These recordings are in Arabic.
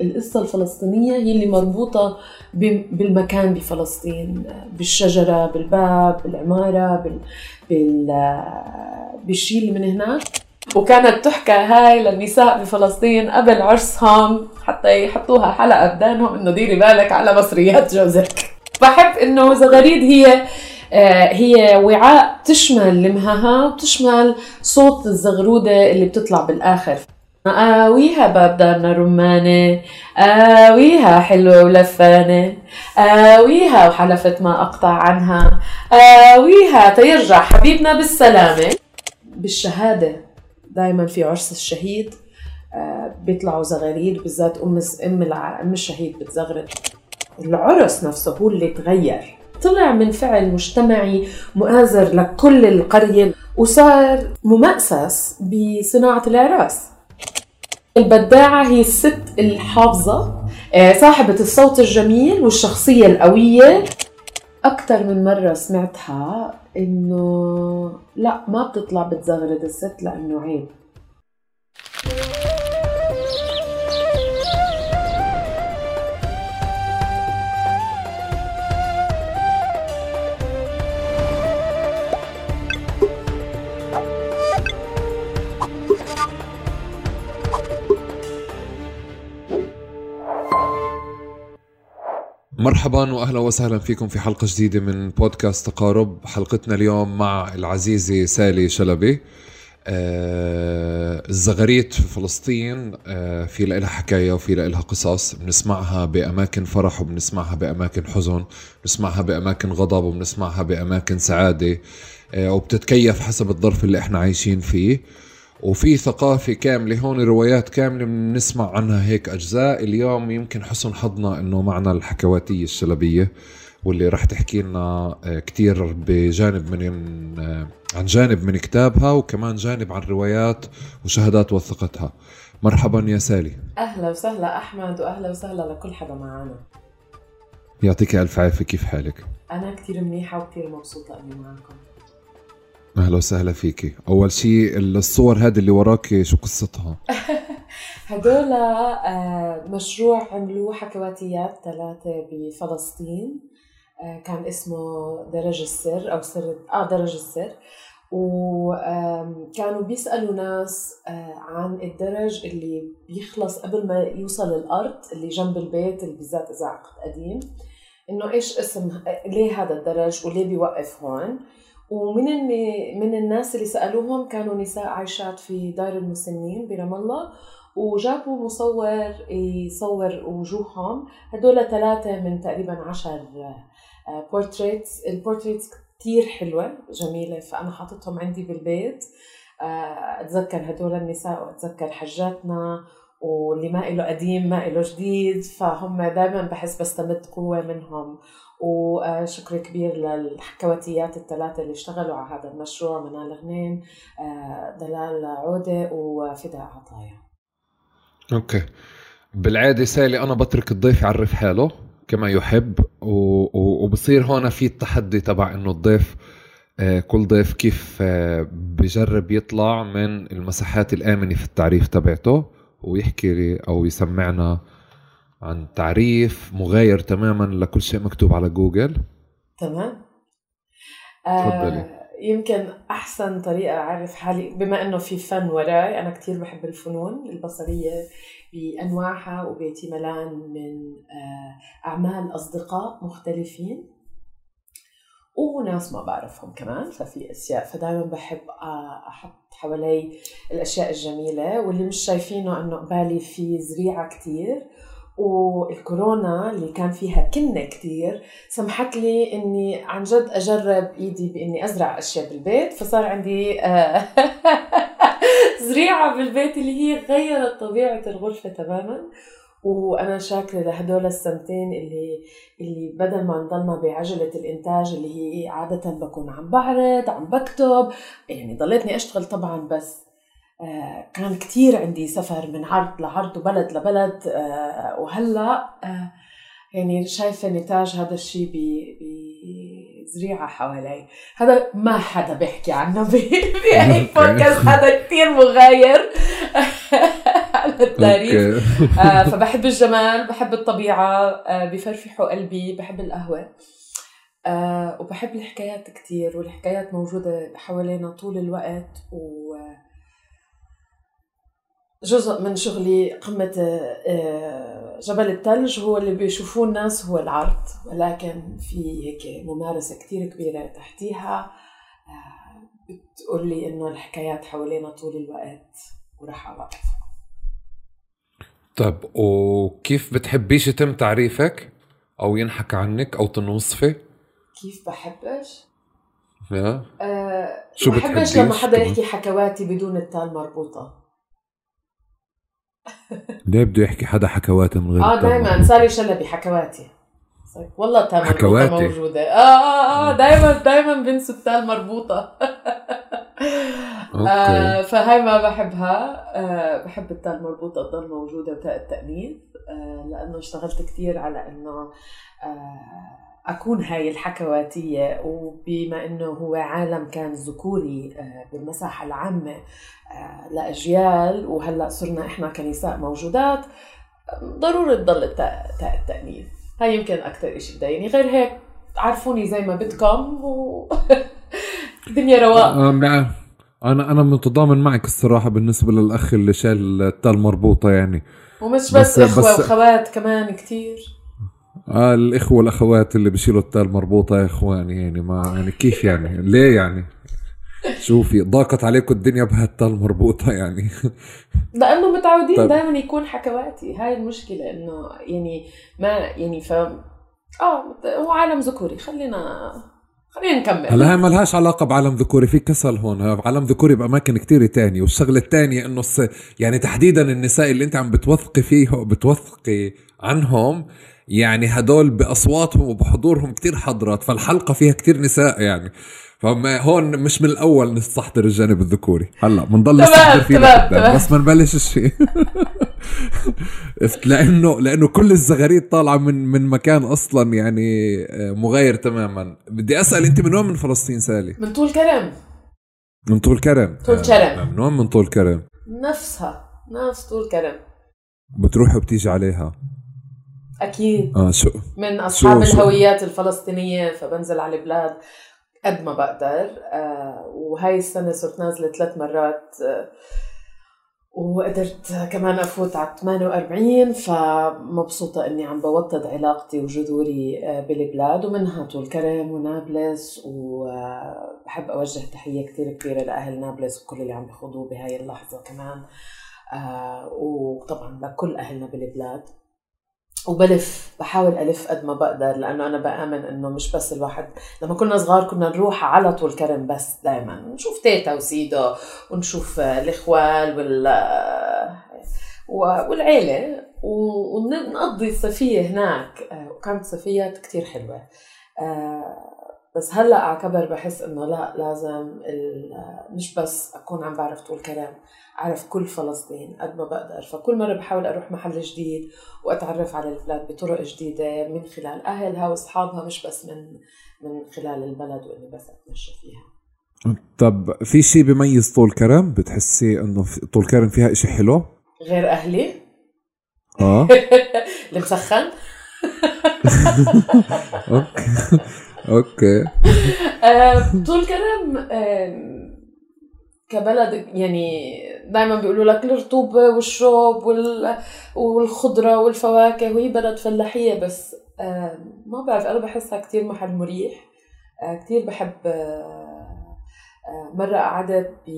القصة الفلسطينية هي اللي مربوطة بالمكان بفلسطين بالشجرة بالباب بالعمارة بال... بال... بالشيء اللي من هناك. وكانت تحكى هاي للنساء بفلسطين قبل عرسهم حتى يحطوها حلقة بدانهم إنه ديري بالك على مصريات جوزك. بحب إنه زغاريد هي آه، هي وعاء تشمل لمهها وتشمل صوت الزغرودة اللي بتطلع بالآخر. آويها باب دارنا رمانة آويها حلوة ولفانة آويها وحلفت ما أقطع عنها آويها تيرجع حبيبنا بالسلامة. بالشهادة دايما في عرس الشهيد آه، بيطلعوا زغاريد بالذات أم أم أم الشهيد بتزغرد العرس نفسه هو اللي تغير. طلع من فعل مجتمعي مؤازر لكل القرية وصار ممأسس بصناعة الأعراس. البداعة هي الست الحافظة. آه، صاحبة الصوت الجميل والشخصية القوية. أكثر من مرة سمعتها إنه لا ما بتطلع بتزغرد الست لأنه عيب. مرحبا واهلا وسهلا فيكم في حلقة جديدة من بودكاست تقارب. حلقتنا اليوم مع العزيزة سالي شلبي. آه الزغاريت في فلسطين. آه في لها حكاية وفي لها قصص. بنسمعها بأماكن فرح وبنسمعها بأماكن حزن. بنسمعها بأماكن غضب وبنسمعها بأماكن سعادة. آه وبتتكيف حسب الظرف اللي إحنا عايشين فيه. وفي ثقافة كاملة هون روايات كاملة بنسمع عنها هيك أجزاء. اليوم يمكن حسن حظنا أنه معنا الحكواتية الشلبية واللي راح تحكي لنا آه، كتير بجانب من آه، عن جانب من كتابها وكمان جانب عن روايات وشهادات وثقتها. مرحبا يا سالي. أهلا وسهلا أحمد وأهلا وسهلا لكل حدا معنا. يعطيك ألف عافية كيف حالك؟ أنا كتير منيحة وكتير مبسوطة أني معكم. أهلا وسهلا فيكي. أول شيء الصور هذه اللي وراك شو قصتها؟ هدول آه، مشروع عملوه حكواتيات ثلاثة بفلسطين. آه، كان اسمه درج السر أو سر آه درج السر. وكانوا بيسألوا ناس آه، عن الدرج اللي بيخلص قبل ما يوصل الأرض اللي جنب البيت اللي بالذات إذا عقد قديم. إنه إيش اسم ليه هذا الدرج وليه بيوقف هون؟ ومن من الناس اللي سألوهم كانوا نساء عايشات في دار المسنين برام الله وجابوا مصور يصور وجوههم. هدول ثلاثة من تقريبا عشر portraits ال portraits كتير حلوة جميلة فأنا حاطتهم عندي بالبيت. آه، أتذكر هدول النساء وأتذكر حجاتنا واللي ما إله قديم ما إله جديد فهم دائما بحس بستمد قوة منهم. وشكر كبير للحكواتيات الثلاثة اللي اشتغلوا على هذا المشروع منال غنيم آه، دلال عودة وفداء عطايا. okay. بالعادة سالي أنا بترك الضيف يعرف حاله كما يحب وبصير هون في التحدي تبع إنه الضيف آه، كل ضيف كيف آه، بجرب يطلع من المساحات الآمنة في التعريف تبعته ويحكي أو يسمعنا عن تعريف مغاير تماما لكل شيء مكتوب على جوجل. تمام. تفضلي. آه يمكن أحسن طريقة أعرف حالي بما إنه في فن وراي أنا كثير بحب الفنون البصرية بأنواعها وبيتي ملان من آه أعمال أصدقاء مختلفين وناس ما بعرفهم كمان ففي أشياء فدائما بحب آه، أحط حوالي الأشياء الجميلة واللي مش شايفينه إنه قبالي في زريعة كثير والكورونا اللي كان فيها كنة كتير سمحت لي إني عن جد أجرب إيدي بإني أزرع أشياء بالبيت فصار عندي آه، زريعة بالبيت اللي هي غيرت طبيعة الغرفة تماما. وأنا شاكرة لهدول السنتين اللي اللي بدل ما نضلنا بعجلة الإنتاج اللي هي عادة بكون عم بعرض عم بكتب يعني ضليتني أشتغل طبعا بس كان كتير عندي سفر من عرض لعرض وبلد لبلد آه، وهلا آه، يعني شايفة نتاج هذا الشيء بزريعه حوالي. هذا ما حدا بيحكي عنه بأي بودكاست هذا كثير مغاير التاريخ. آه فبحب الجمال بحب الطبيعة آه بفرفحوا قلبي بحب القهوة. آه وبحب الحكايات كتير والحكايات موجودة حوالينا طول الوقت و جزء من شغلي قمة آه، جبل الثلج هو اللي بيشوفوه الناس هو العرض. ولكن في هيك ممارسة كتير كبيرة تحتيها آه، بتقول لي إنه الحكايات حوالينا طول الوقت وراح أوقف طيب وكيف بتحبيش يتم تعريفك؟ أو ينحكى عنك؟ أو تنوصفي؟ كيف بحبش؟ أه شو بحبش لما حدا يحكي حكواتي بدون التال مربوطة. ليه بده يحكي حدا حكواتي من غير آه دائما سالي شلبي حكواتي. والله تال حكواتي؟ موجودة. آه آه آه دائما دائما بنسوا التال مربوطة. آه فهاي ما بحبها. آه بحب التال مربوطة تضل موجودة وتاء التأنيث. آه لأنه اشتغلت كثير على إنه آه أكون هاي الحكواتية وبما أنه هو عالم كان ذكوري آه، بالمساحة العامة آه، لأجيال وهلأ صرنا إحنا كنساء موجودات ضروري تضل التاء التأنيث هاي يمكن أكثر إشي بضايقني. غير هيك عرفوني زي ما بدكم و الدنيا رواق. آه، أنا أنا متضامن معك الصراحة بالنسبة للأخ اللي شال التال مربوطة يعني. ومش بس, بس إخوة بس وخوات كمان كتير. آه الإخوة والأخوات اللي بيشيلوا التال مربوطة يا إخواني يعني ما يعني كيف يعني؟ ليه يعني؟ شوفي ضاقت عليكم الدنيا بهالتال مربوطة يعني. لأنه متعودين طيب. دائما يكون حكواتي. هاي المشكلة إنه يعني ما يعني ف آه هو عالم ذكوري. خلينا خلينا نكمل. هلا هي ما لهاش علاقة بعالم ذكوري. في كسل هون. عالم ذكوري بأماكن كتير تانية. والشغلة الثانية إنه يعني تحديدا النساء اللي أنت عم بتوثقي فيه بتوثقي عنهم يعني هدول بأصواتهم وبحضورهم كتير حضرت فالحلقة فيها كتير نساء يعني. فما هون مش من الأول نستحضر الجانب الذكوري. هلأ بنضل نستحضر فيه لقدام بس ما نبلش الشيء. لأنه لأنه كل الزغاريد طالعة من من مكان أصلا يعني آه، مغاير تماما. بدي أسأل أنت من وين من فلسطين سالي؟ من طول كرم. من طول كرم. طول كرم. آه، من وين من طول كرم؟ نفسها نفس طول كرم. بتروحي وبتيجي عليها. أكيد. آه شو من أصحاب شو الهويات شو. الفلسطينية فبنزل على البلاد قد ما بقدر. آه وهاي السنة صرت نازلة ثلاث مرات. آه وقدرت كمان أفوت على 48 فمبسوطة إني عم بوطد علاقتي وجذوري آه، بالبلاد ومنها طول كرم ونابلس. وبحب أوجه تحية كثير كبيرة لأهل نابلس وكل اللي عم بيخوضوه بهاي اللحظة كمان. آه، وطبعا لكل أهلنا بالبلاد. وبلف بحاول ألف قد ما بقدر لأنه أنا بآمن إنه مش بس الواحد لما كنا صغار كنا نروح على طول كرم بس دائما نشوف تيتا وسيدو ونشوف الاخوال وال والعيلة ونقضي الصيفية هناك. وكانت صيفيات كتير حلوة. بس هلأ كبر بحس إنه لأ لازم مش بس أكون عم بعرف طول كلام أعرف كل فلسطين قد ما بقدر. فكل مرة بحاول أروح محل جديد وأتعرف على البلاد بطرق جديدة من خلال أهلها وأصحابها مش بس من من خلال البلد وإني بس أتمشى فيها. طب في شيء بيميز طول كرم؟ بتحسي إنه طول كرم فيها إشي حلو؟ غير أهلي؟ آه. المسخن أوكي. آه، طول كرم كبلد يعني دائما بيقولوا لك الرطوبة والشوب والخضرة والفواكه وهي بلد فلاحية بس ما بعرف أنا بحسها كتير محل مريح آه، كتير بحب آه، مرة قعدت ب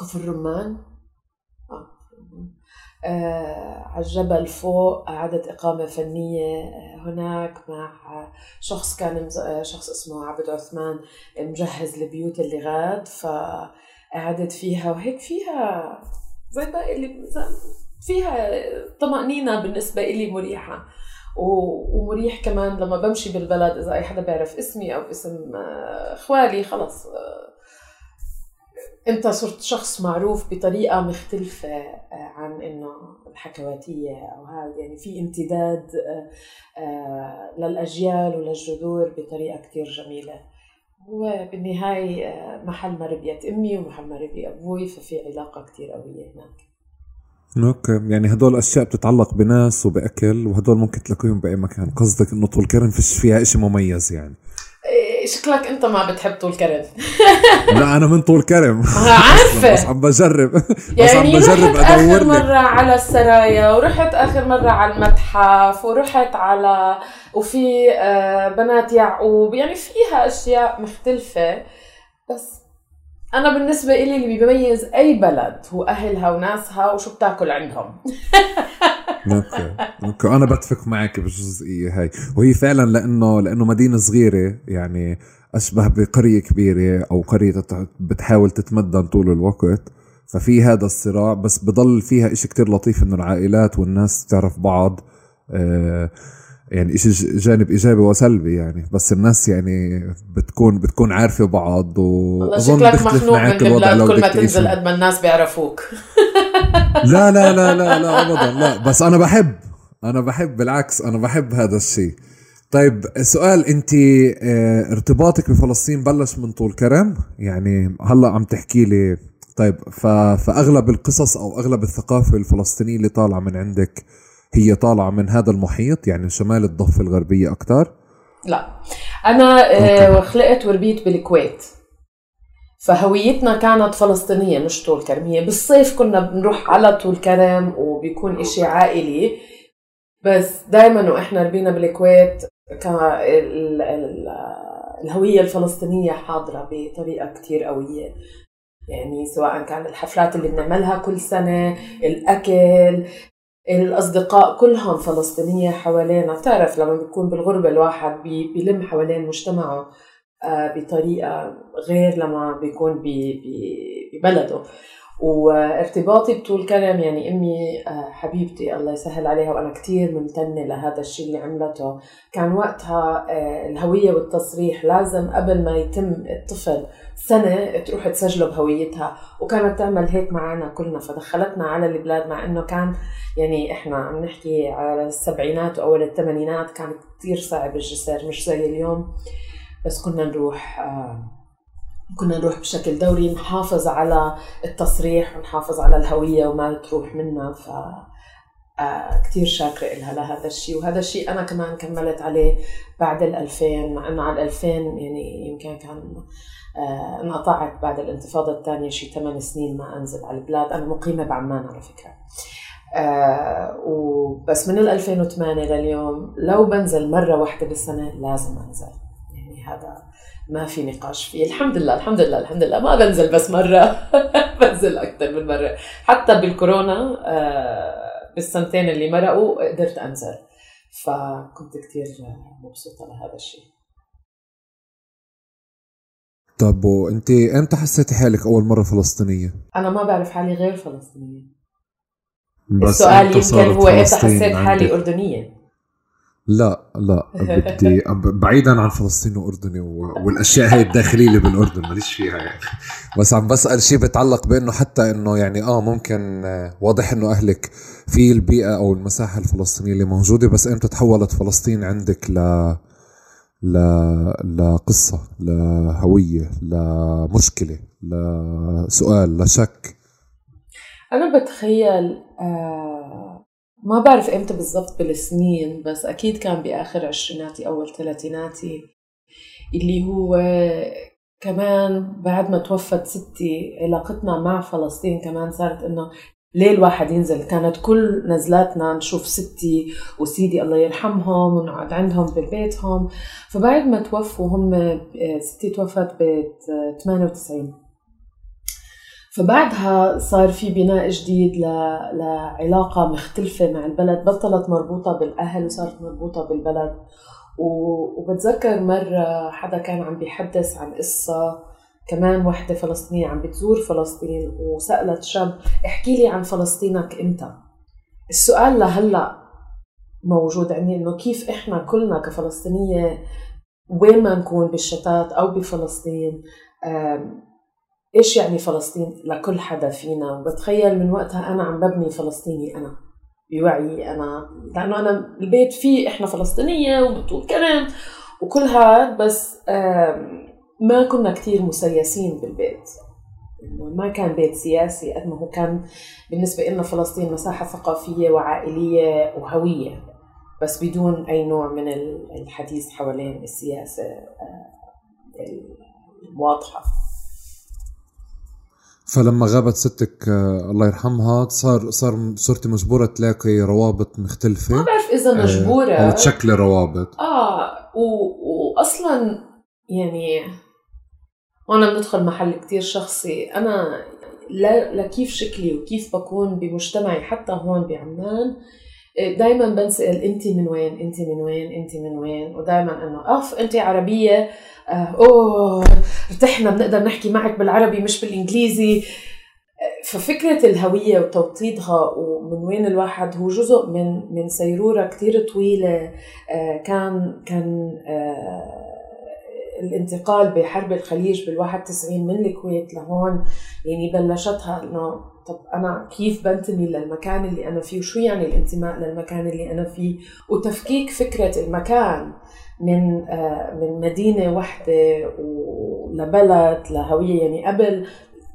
كفر الرمان. آه على الجبل فوق قعدت إقامة فنية آه، هناك مع شخص كان آه، شخص اسمه عبد عثمان مجهز البيوت اللي غاد فقعدت فيها وهيك فيها زي باقي اللي فيها طمأنينة بالنسبة إلي مريحة. ومريح كمان لما بمشي بالبلد إذا أي حدا بيعرف اسمي أو اسم آه، إخوالي خلص انت صرت شخص معروف بطريقة مختلفة آه، عن إنه الحكواتية أو هذا. يعني في امتداد آه، آه، للأجيال وللجذور بطريقة كثير جميلة. هو بالنهاية محل ما ربيت أمي ومحل ما ربي أبوي ففي علاقة كثير قوية هناك. أوكي. يعني هدول اشياء بتتعلق بناس وبأكل وهدول ممكن تلاقيهم بأي مكان. قصدك إنه طول كرم فيش فيها إشي مميز يعني. شكلك انت ما بتحب طول كرم. لا أنا من طول كرم. عارفة. بس عم بجرب. يعني بس عم بجرب رحت ادور اخر مرة على السرايا ورحت آخر مرة على المتحف ورحت على وفي آه، بنات يعقوب. يعني فيها أشياء مختلفة. بس أنا بالنسبة لي اللي بيميز أي بلد هو أهلها وناسها وشو بتاكل عندهم. okay okay. أنا بتفق معك بالجزئيه هاي. وهي فعلا لأنه لأنه مدينة صغيرة يعني أشبه بقرية كبيرة أو قرية بتحاول تتمدن طول الوقت. ففي هذا الصراع بس بضل فيها إشي كتير لطيف إنه العائلات والناس تعرف بعض. آه يعني شيء جانب إيجابي وسلبي يعني بس الناس يعني بتكون بتكون عارفة بعض واظن بتختلف معك كل ما تنزل قد ما الناس بيعرفوك. لا لا لا لا لا ابدا لا بس أنا بحب أنا بحب بالعكس أنا بحب هذا الشيء. طيب سؤال أنت آه ارتباطك بفلسطين بلش من طول كرم؟ يعني هلأ عم تحكي لي طيب فأغلب القصص أو أغلب الثقافة الفلسطينية اللي طالعة من عندك هي طالعة من هذا المحيط يعني شمال الضفة الغربية أكثر؟ لا. أنا آه خلقت وربيت بالكويت. فهويتنا كانت فلسطينية مش طول كرم هي بالصيف كنا بنروح على طول كرم وبيكون إشي عائلي. بس دائما وإحنا ربينا بالكويت كان ال ال الهوية الفلسطينية حاضرة بطريقة كتير قوية. يعني سواء كان الحفلات اللي بنعملها كل سنة الأكل الأصدقاء كلهم فلسطينية حوالينا. بتعرف لما بيكون بالغربة الواحد بيلم حوالين مجتمعه آه، بطريقة غير لما بيكون ببلده. وارتباطي بطول كرم يعني أمي آه، حبيبتي الله يسهل عليها وأنا كثير ممتنة لهذا الشيء اللي عملته. كان وقتها آه، الهوية والتصريح لازم قبل ما يتم الطفل سنة تروح تسجله بهويتها. وكانت تعمل هيك معنا كلنا. فدخلتنا على البلاد مع إنه كان يعني إحنا عم نحكي على السبعينات وأول الثمانينات. كان كثير صعب الجسر مش زي اليوم. بس كنا نروح آه كنا نروح بشكل دوري نحافظ على التصريح ونحافظ على الهوية وما تروح منا. ف آه كثير شاكرة لها لهذا الشيء. وهذا الشيء أنا كمان كملت عليه بعد ال 2000 مع إنه على ال 2000 يعني يمكن كان انقطعت بعد الانتفاضة الثانية شيء ثمان سنين ما أنزل على البلاد. أنا مقيمة بعمان على فكرة. آه وبس من ال 2008 لليوم لو بنزل مرة واحدة بالسنة لازم أنزل. يعني هذا ما في نقاش فيه. الحمد لله الحمد لله الحمد لله. ما بنزل بس مرة. بنزل أكثر من مرة. حتى بالكورونا آه، بالسنتين اللي مرقوا قدرت أنزل. فكنت كثير مبسوطة لهذا الشيء. طب وانت إمتى حسيتي حالك أول مرة فلسطينية؟ أنا ما بعرف حالي غير فلسطينية. بس السؤال يمكن هو إمتى حسيت حالي اردنيه لا لا بدي بعيدا عن فلسطين وأردني والأشياء هاي الداخلية اللي بالأردن ماليش فيها يعني. بس عم بسأل شيء بيتعلق بأنه حتى إنه يعني آه ممكن آه، واضح إنه أهلك في البيئة أو المساحة الفلسطينية اللي موجودة بس إمتى تحولت فلسطين عندك ل ل لقصه لهويه لمشكله لسؤال لشك أنا بتخيل آه ما بعرف إمتى بالضبط بالسنين بس أكيد كان بآخر عشريناتي أول ثلاثيناتي اللي هو كمان بعد ما توفت ستي علاقتنا مع فلسطين كمان صارت إنه ليه الواحد ينزل؟ كانت كل نزلاتنا نشوف ستي وسيدي الله يرحمهم ونقعد عندهم ببيتهم فبعد ما توفوا هم ستي توفت ب 98 فبعدها صار في بناء جديد لعلاقة مختلفة مع البلد. بطلت مربوطة بالأهل صارت مربوطة بالبلد. وبتذكر مرة حدا كان عم بيحدث عن قصة كمان وحدة فلسطينية عم بتزور فلسطين وسألت شاب احكي لي عن فلسطينك إمتى السؤال لهلأ موجود عندي انه كيف إحنا كلنا كفلسطينية وين ما نكون بالشتات أو بفلسطين إيش يعني فلسطين لكل حدا فينا؟ وبتخيل من وقتها أنا عم ببني فلسطيني أنا بوعي أنا. لأنه أنا البيت فيه إحنا فلسطينية وبطول كرم وكل هذا بس ما كنا كثير مسيسين بالبيت. ما كان بيت سياسي قد ما هو كان بالنسبة لنا فلسطين مساحة ثقافية وعائلية وهوية بس بدون أي نوع من الحديث حوالين السياسة الواضحة. فلما غابت ستك آه، الله يرحمها صار صار صرتي مجبورة تلاقي روابط مختلفة. ما بعرف إذا آه، مجبورة. أو تشكلي روابط. آه و... واصلا يعني وأنا بندخل محل كتير شخصي. أنا لا لكيف شكلي وكيف بكون بمجتمعي حتى هون بعمان دائما بنسأل أنت من وين؟ أنت من وين؟ أنت من وين؟ ودائما إنه اف أنت عربية؟ آه، أوه ارتحنا بنقدر نحكي معك بالعربي مش بالإنجليزي. ففكرة الهوية وتوطيدها ومن وين الواحد هو جزء من من سيرورة كتير طويلة. آه، كان كان آه، الانتقال بحرب الخليج بال 91 من الكويت لهون يعني بلشتها إنه طب أنا كيف بنتمي للمكان اللي أنا فيه؟ وشو يعني الانتماء للمكان اللي أنا فيه؟ وتفكيك فكرة المكان من آه، من مدينة وحدة ولبلد لهوية يعني قبل.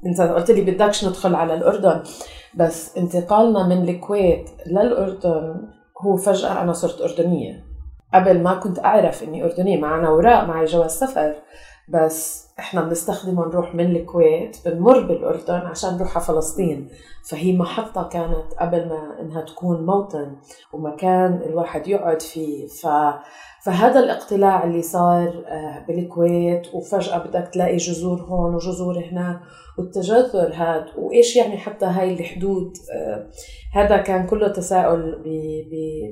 انت قلت لي بدكش ندخل على الأردن بس انتقالنا من الكويت للأردن هو فجأة أنا صرت أردنية. قبل ما كنت أعرف إني أردنية معنا اوراق معي جواز سفر بس إحنا بنستخدمه نروح من الكويت بنمر بالأردن عشان نروح على فلسطين. فهي محطة كانت قبل ما إنها تكون موطن ومكان الواحد يقعد فيه. ف فهذا الاقتلاع اللي صار آه، بالكويت وفجأة بدك تلاقي جذور هون وجذور هناك. والتجذر هذا وإيش يعني حتى هاي الحدود؟ آه، هذا كان كله تساؤل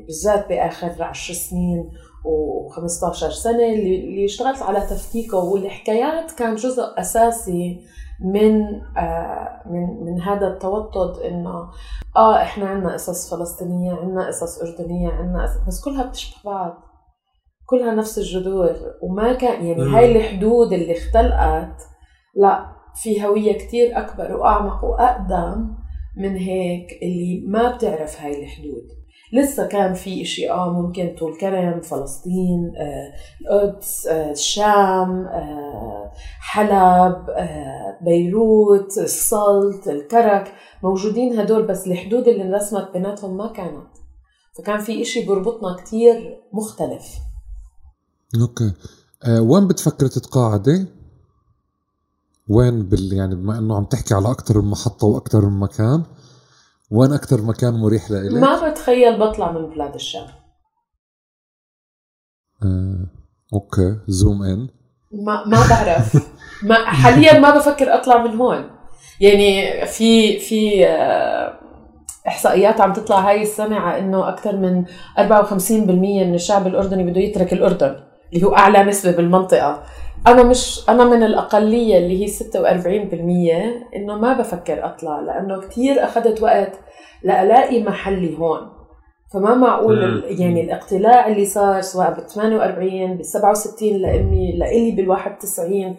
بالذات بآخر عشر سنين و15 سنة اللي اشتغلت على تفكيكه والحكايات كان جزء أساسي من آه من من هذا التوطد إنه آه إحنا عندنا قصص فلسطينية عندنا قصص أردنية عندنا بس كلها بتشبه بعض. كلها نفس الجذور وما كان يعني هاي الحدود اللي اختلقت لا في هوية كتير أكبر وأعمق وأقدم من هيك اللي ما بتعرف هاي الحدود. لسه كان في إشي آه ممكن طول كرم فلسطين آه، القدس آه، الشام آه، حلب آه، بيروت السلط الكرك موجودين هدول بس الحدود اللي انرسمت بيناتهم ما كانت. فكان في إشي بربطنا كتير مختلف. okay. آه وين بتفكري تتقاعدي؟ وين بال يعني بما إنه عم تحكي على أكثر من محطة وأكثر من مكان وين أكثر مكان مريح لإلك؟ ما بتخيل بطلع من بلاد الشام. آه، أوكي زوم إن. ما ما بعرف. ما حاليا ما بفكر أطلع من هون. يعني في في آه، إحصائيات عم تطلع هاي السنة على إنه أكثر من 54% من الشعب الأردني بده يترك الأردن اللي هو أعلى نسبة بالمنطقة. أنا مش أنا من الأقلية اللي هي 46% إنه ما بفكر أطلع لأنه كثير أخذت وقت لألاقي محلي هون. فما معقول يعني الاقتلاع اللي صار سواء بال 48 بال 67 لأمي لإلي بال 91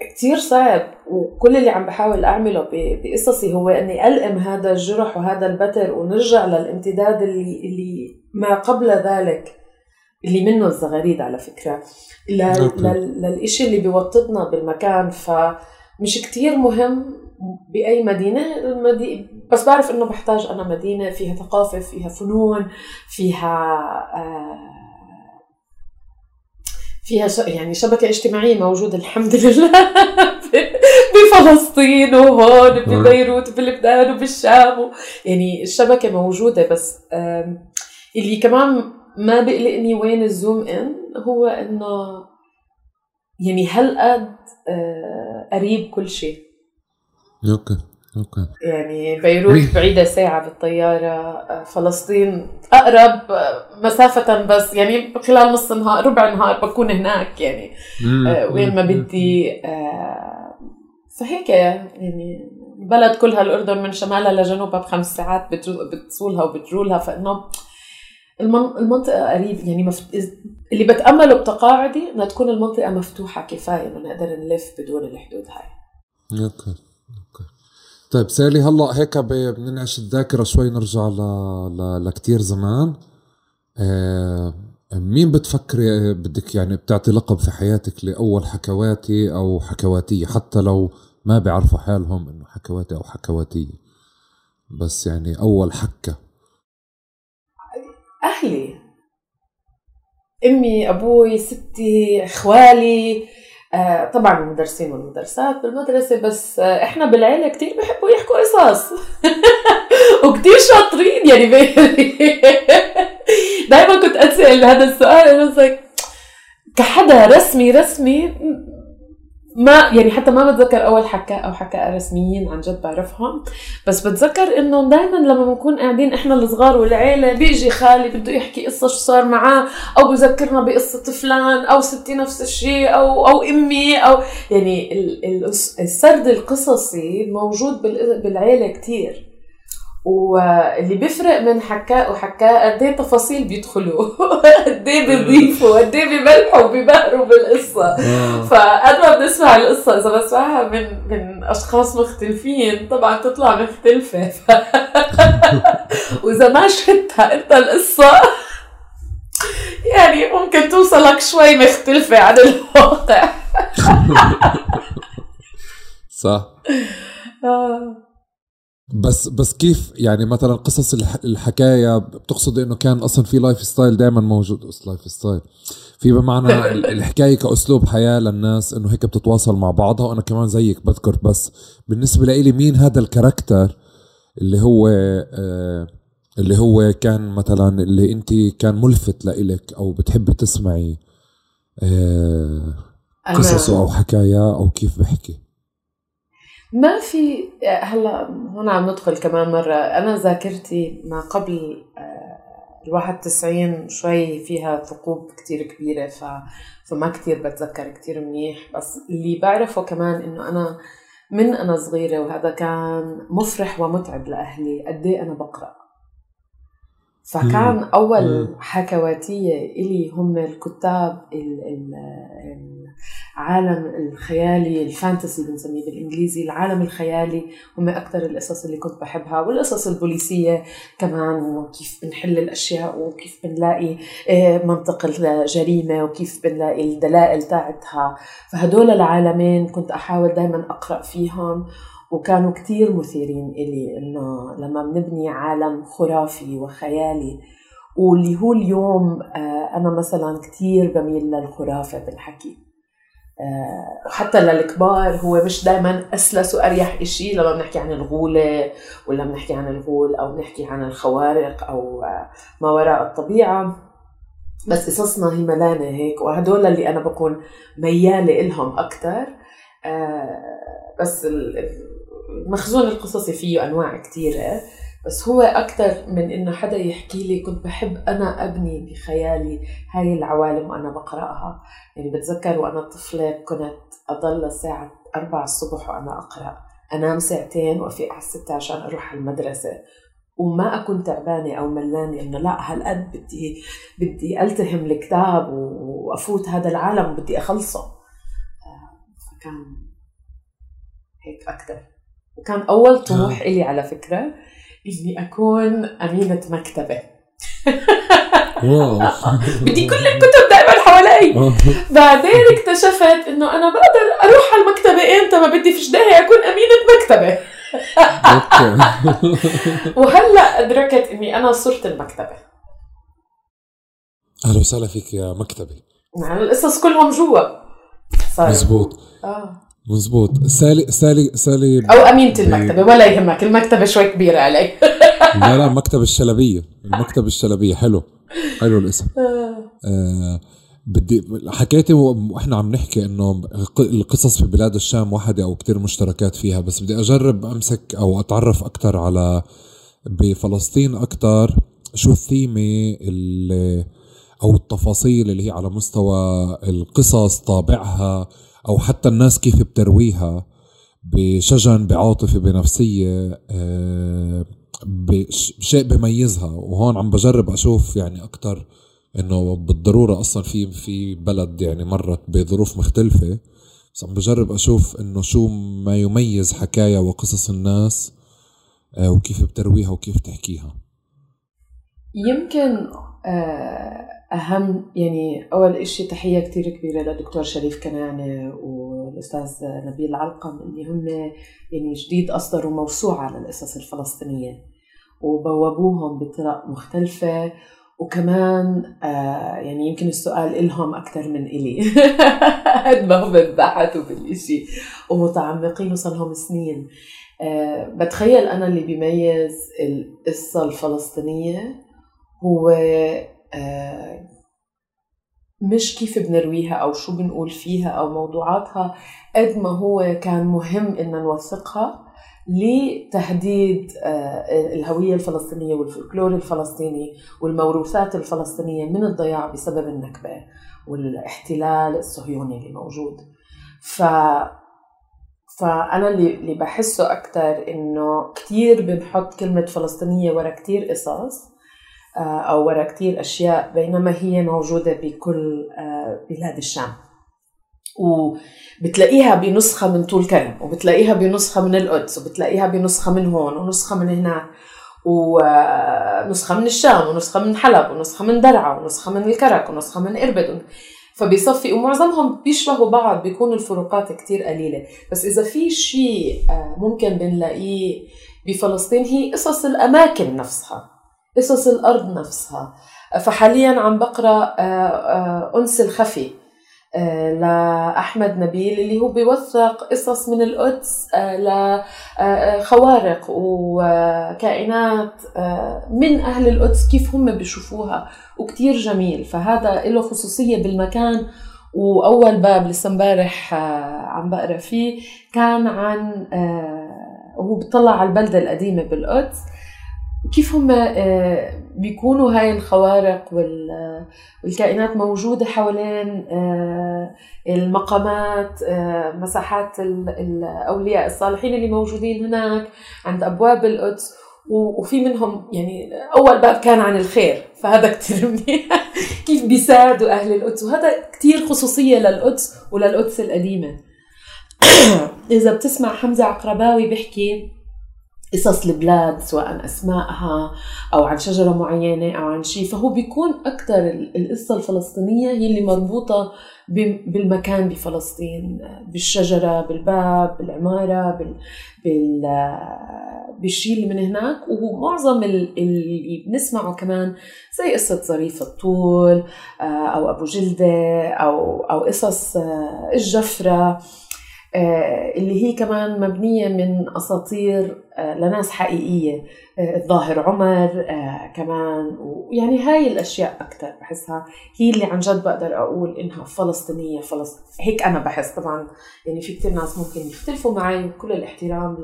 كثير صعب. وكل اللي عم بحاول أعمله بقصصي هو إني الئم هذا الجرح وهذا البتر ونرجع للامتداد اللي اللي ما قبل ذلك. اللي منه الزغاريد على فكرة. للإشي اللي بيوطدنا بالمكان فمش كتير مهم بأي مدينة المدي... بس بعرف إنه بحتاج أنا مدينة فيها ثقافة فيها فنون فيها آه فيها ش... يعني شبكة اجتماعية موجودة الحمد لله. بفلسطين وهون ببيروت وبلبنان وبالشام يعني الشبكة موجودة بس اللي كمان ما بقلقني وين الزوم إن هو إنه يعني هالقد آه، قريب كل شيء. okay okay. يعني بيروت بعيدة ساعة بالطيارة آه، فلسطين أقرب آه، مسافة بس يعني خلال نص نهار ربع نهار بكون هناك يعني. وين ما بدي فهيك يعني بلد كلها الأردن من شمالها لجنوبها بخمس ساعات بتوصلها وبتجولها فإنه المنطقة قريب يعني مفت... اللي بتأمله بتقاعدي إنها تكون المنطقة مفتوحة كفاية انه نقدر نلف بدون الحدود هاي. okay okay. طيب سالي هلأ هيك بننعش الذاكرة شوي نرجع ل... ل... لكتير زمان. آه... مين بتفكري بدك يعني بتعطي لقب في حياتك لأول حكواتي أو حكواتية حتى لو ما بيعرفوا حالهم إنه حكواتي أو حكواتية بس يعني أول حكة أهلي. أمي أبوي ستي إخوالي آه طبعا المدرسين والمدرسات بالمدرسة بس آه إحنا بالعيلة كثير بحبوا يحكوا قصص. وكثير شاطرين يعني. دائما كنت اتسال هذا السؤال أنا كحدا رسمي رسمي ما يعني حتى ما بتذكر أول حكاء أو حكاء رسميين عن جد بعرفهم. بس بتذكر إنه دائما لما بنكون قاعدين إحنا الصغار والعيلة بيجي خالي بده يحكي قصة شو صار معاه أو بذكرنا بقصة فلان أو ستي نفس الشيء أو أو أمي أو يعني السرد القصصي موجود بالعيلة كثير واللي بيفرق من حكاء وحكاء قد إيه تفاصيل بيدخلوا قد إيه بيضيفوا قد إيه بيملحوا وبيبهروا بالقصة. فقد ما بنسمع القصة إذا بسمعها من من أشخاص مختلفين طبعا تطلع مختلفة. وإذا ما شفتها إنت القصة يعني ممكن توصلك شوي مختلفة عن الواقع صح آه. بس بس كيف يعني مثلا قصص الحكاية بتقصد إنه كان أصلا في lifestyle دائما موجود lifestyle في بمعنى الحكاية كأسلوب حياة للناس إنه هيك بتتواصل مع بعضها وأنا كمان زيك بذكر. بس بالنسبة لي مين هذا الكاركتر اللي هو آه اللي هو كان مثلا اللي أنت كان ملفت لإلك أو بتحبي تسمعي آه قصصه أو حكاياه أو كيف بحكي؟ ما في هلا هون عم ندخل كمان مرة. أنا ذاكرتي ما قبل آه، الواحد تسعين شوي فيها ثقوب كتير كبيرة ف... فما كتير بتذكر كتير منيح. بس اللي بعرفه كمان إنه أنا من أنا صغيرة وهذا كان مفرح ومتعب لأهلي قد إيه أنا بقرأ. فكان أول حكواتية إلي هم الكتاب ال ال العالم الخيالي الفانتسي بنسميه بالإنجليزي العالم الخيالي هم أكثر القصص اللي كنت بحبها والقصص البوليسية كمان كيف بنحل الأشياء وكيف بنلاقي آه، منطق الجريمة وكيف بنلاقي الدلائل تاعتها. فهدول العالمين كنت أحاول دايما أقرأ فيهم وكانوا كتير مثيرين إلي إنه لما بنبني عالم خرافي وخيالي واللي هو اليوم آه، أنا مثلا كتير بميل للخرافة بالحكي. وحتى للكبار هو مش دائما أسلس وأريح إشي لما بنحكي عن الغولة ولا بنحكي عن الغول أو بنحكي عن الخوارق أو آه، ما وراء الطبيعة. بس قصصنا هي ملانة هيك وهدول اللي أنا بكون ميالة إلهم أكتر. بس المخزون القصصي فيه أنواع كثيره بس هو أكثر من إنه حدا يحكي لي كنت بحب أنا أبني بخيالي هاي العوالم وأنا بقرأها. يعني بتذكر وأنا طفلة كنت أضل الساعة 4 الصبح وأنا أقرأ. أنام ساعتين وأفيق على الستة عشان أروح على المدرسة. وما أكون تعبانة أو ملانة إنه لا هالقد بدي بدي ألتهم الكتاب وأفوت هذا العالم بدي أخلصه. آه، فكان هيك أكثر وكان أول طموح آه. إلي على فكرة. إني أكون أمينة مكتبة. بدي كل الكتب دائما حوالي. بعدين اكتشفت إنه أنا بقدر أروح على المكتبة إمتى ما بدي في جداهي أكون أمينة مكتبة. وهلأ أدركت إني أنا صرت المكتبة. أهلا وسهلا فيك يا مكتبي يعني القصص كلهم جوا. مزبوط. آه. مزبوط. سالي سالي سالي أو امينه المكتبة ولا يهمك المكتبة شوي كبيرة علي. لا لا مكتب الشلبية. المكتبة الشلبية. حلو. حلو الاسم. آه. آه بدي حكيتي وإحنا عم نحكي إنه القصص في بلاد الشام وحده أو كتير مشتركات فيها بس بدي أجرب أمسك أو أتعرف أكثر على بفلسطين أكثر شو الثيمة اللي أو التفاصيل اللي هي على مستوى القصص طابعها أو حتى الناس كيف بترويها بشجن بعاطفة بنفسية آه، بشيء بميزها. وهون عم بجرب أشوف يعني أكثر إنه بالضرورة أصلا في في بلد يعني مرت بظروف مختلفة. بس عم بجرب أشوف إنه شو ما يميز حكايا وقصص الناس آه، وكيف بترويها وكيف تحكيها يمكن آه، أهم يعني أول إشي تحية كتير كبيرة للدكتور شريف كنانة و والأستاذ نبيل علقم اللي هم يعني جديد أصدروا موسوعة للقصص الفلسطينية وبوابوهم بطرق مختلفة. وكمان آه يعني يمكن السؤال إلهم أكثر من إلي. قد ما هم بحثوا بالإشي ومتعمقين وصار لهم سنين. آه بتخيل أنا اللي بيميز القصة الفلسطينية هو مش كيف بنرويها أو شو بنقول فيها أو موضوعاتها قد ما هو كان مهم إن نوثقها لتهديد آه، الهوية الفلسطينية والفلكلور الفلسطيني والموروثات الفلسطينية من الضياع بسبب النكبة والاحتلال الصهيوني اللي موجود. ف فأنا اللي بحسه أكثر إنه كثير بنحط كلمة فلسطينية ورا كثير قصص آه، أو ورا كثير أشياء بينما هي موجودة بكل آه، بلاد الشام. وبتلاقيها بنسخة من طول كرم وبتلاقيها بنسخة من القدس وبتلاقيها بنسخة من هون ونسخة من هناك. ونسخة من الشام ونسخة من حلب ونسخة من درعا ونسخة من الكرك ونسخة من إربد. فبيصفي ومعظمهم بيشبهوا بعض بيكون الفروقات كتير قليلة. بس إذا في شيء آه، ممكن بنلاقيه بفلسطين هي قصص الأماكن نفسها. قصص الأرض نفسها. فحاليا عم بقرأ آه، آه، أنس الخفي آه، لأحمد نبيل اللي هو بيوثق قصص من القدس لخوارق وكائنات من أهل القدس كيف هم بيشوفوها وكتير جميل. فهذا له خصوصية بالمكان وأول باب لسه امبارح عم بقرأ فيه كان عن وهو بيطلع على البلدة القديمة بالقدس. كيف هم آه، بيكونوا هاي الخوارق والكائنات موجودة حوالين آه، المقامات آه، مساحات الأولياء الصالحين اللي موجودين هناك عند أبواب القدس وفي منهم يعني أول باب كان عن الخير فهذا كتير منيح. كيف بيساعدوا أهل القدس؟ وهذا كتير خصوصية للقدس وللقدس القديمة إذا بتسمع حمزة عقرباوي بيحكي قصص البلاد سواء أسمائها أو عن شجرة معينة أو عن شيء فهو بيكون أكثر القصة الفلسطينية هي اللي مربوطة بالمكان بفلسطين بالشجرة بالباب بالعمارة بال, بال بالشيء اللي من هناك. ومعظم اللي بنسمعه كمان زي قصة ظريف الطول أو أبو جلدة أو أو قصص الجفرة. آه، اللي هي كمان مبنية من أساطير آه، لناس حقيقية آه، الظاهر عمر كمان ويعني هاي الأشياء أكثر بحسها هي اللي عن جد بقدر أقول إنها فلسطينية فلسط... هيك أنا بحس طبعا. يعني في كثير ناس ممكن يختلفوا معي وكل الاحترام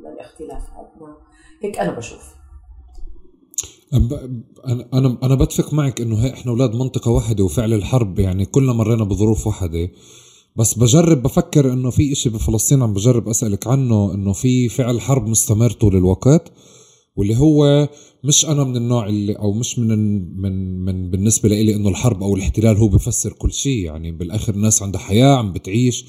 للاختلاف. هذا هيك أنا بشوف. أنا أنا أنا بتفق معك إنه إحنا أولاد منطقة واحدة وفعل الحرب يعني كلنا مرينا بظروف واحدة. بس بجرب بفكر إنه في إشي بفلسطين عم بجرب أسألك عنه إنه في فعل حرب مستمر طول الوقت واللي هو مش أنا من النوع اللي أو مش من من من بالنسبة لي إنه الحرب أو الاحتلال هو بفسر كل شيء يعني بالآخر الناس عندها حياة عم بتعيش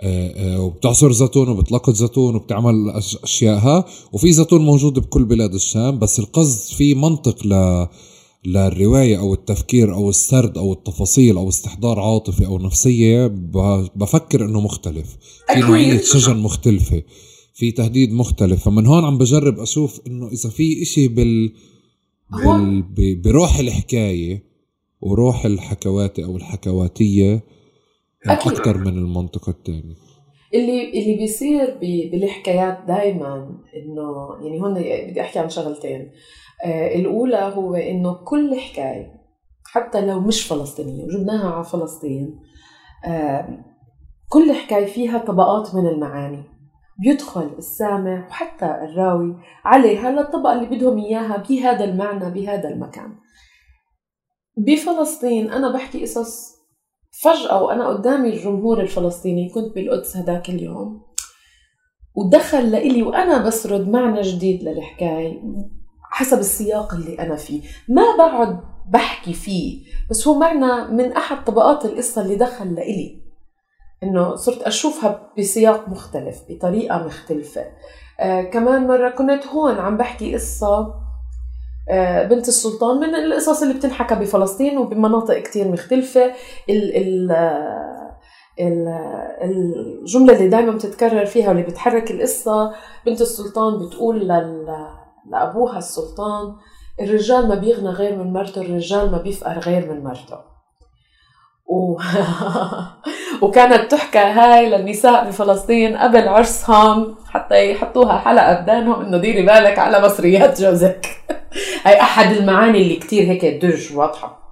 آه، آه، وبتعصر زيتون وبتلقط زيتون وبتعمل اشيائها وفي زيتون موجود بكل بلاد الشام بس القصد في منطق ل للرواية أو التفكير أو السرد أو التفاصيل أو استحضار عاطفي أو نفسية بفكر إنه مختلف. في نوعية شجن مختلفة في تهديد مختلف. فمن هون عم بجرب أشوف إنه إذا في إشي بال, بال... بروح الحكاية وروح الحكواتي أو الحكواتية أكيد. أكثر من المنطقة الثانية اللي اللي بيصير بالحكايات دائما إنه يعني هون بدي أحكي عن شغلتين. آه، الأولى هو إنه كل حكاية حتى لو مش فلسطينية وجبناها على فلسطين كل حكاية فيها طبقات من المعاني بيدخل السامع وحتى الراوي عليها للطبقة اللي بدهم إياها بهذا المعنى بهذا المكان. بفلسطين أنا بحكي قصص فجأة وأنا قدامي الجمهور الفلسطيني كنت بالقدس هذاك اليوم ودخل لإلي وأنا بسرد معنى جديد للحكاية. حسب السياق اللي أنا فيه. ما بقعد بحكي فيه بس هو معنى من أحد طبقات القصة اللي دخل لإلي إنه صرت أشوفها بسياق مختلف بطريقة مختلفة. آه كمان مرة كنت هون عم بحكي قصة آه بنت السلطان من القصص اللي بتنحكى بفلسطين وبمناطق كتير مختلفة. ال ال آه الجملة اللي دائما بتتكرر فيها واللي بتحرك القصة بنت السلطان بتقول لأبوها السلطان الرجال ما بيغنى غير من مرته الرجال ما بيفقر غير من مرته. و... وكانت تحكى هاي للنساء بفلسطين قبل عرسهم حتى يحطوها حلقة بدانهم إنه ديري بالك على مصريات جوزك. هاي أحد المعاني اللي كتير هيك درج واضحة.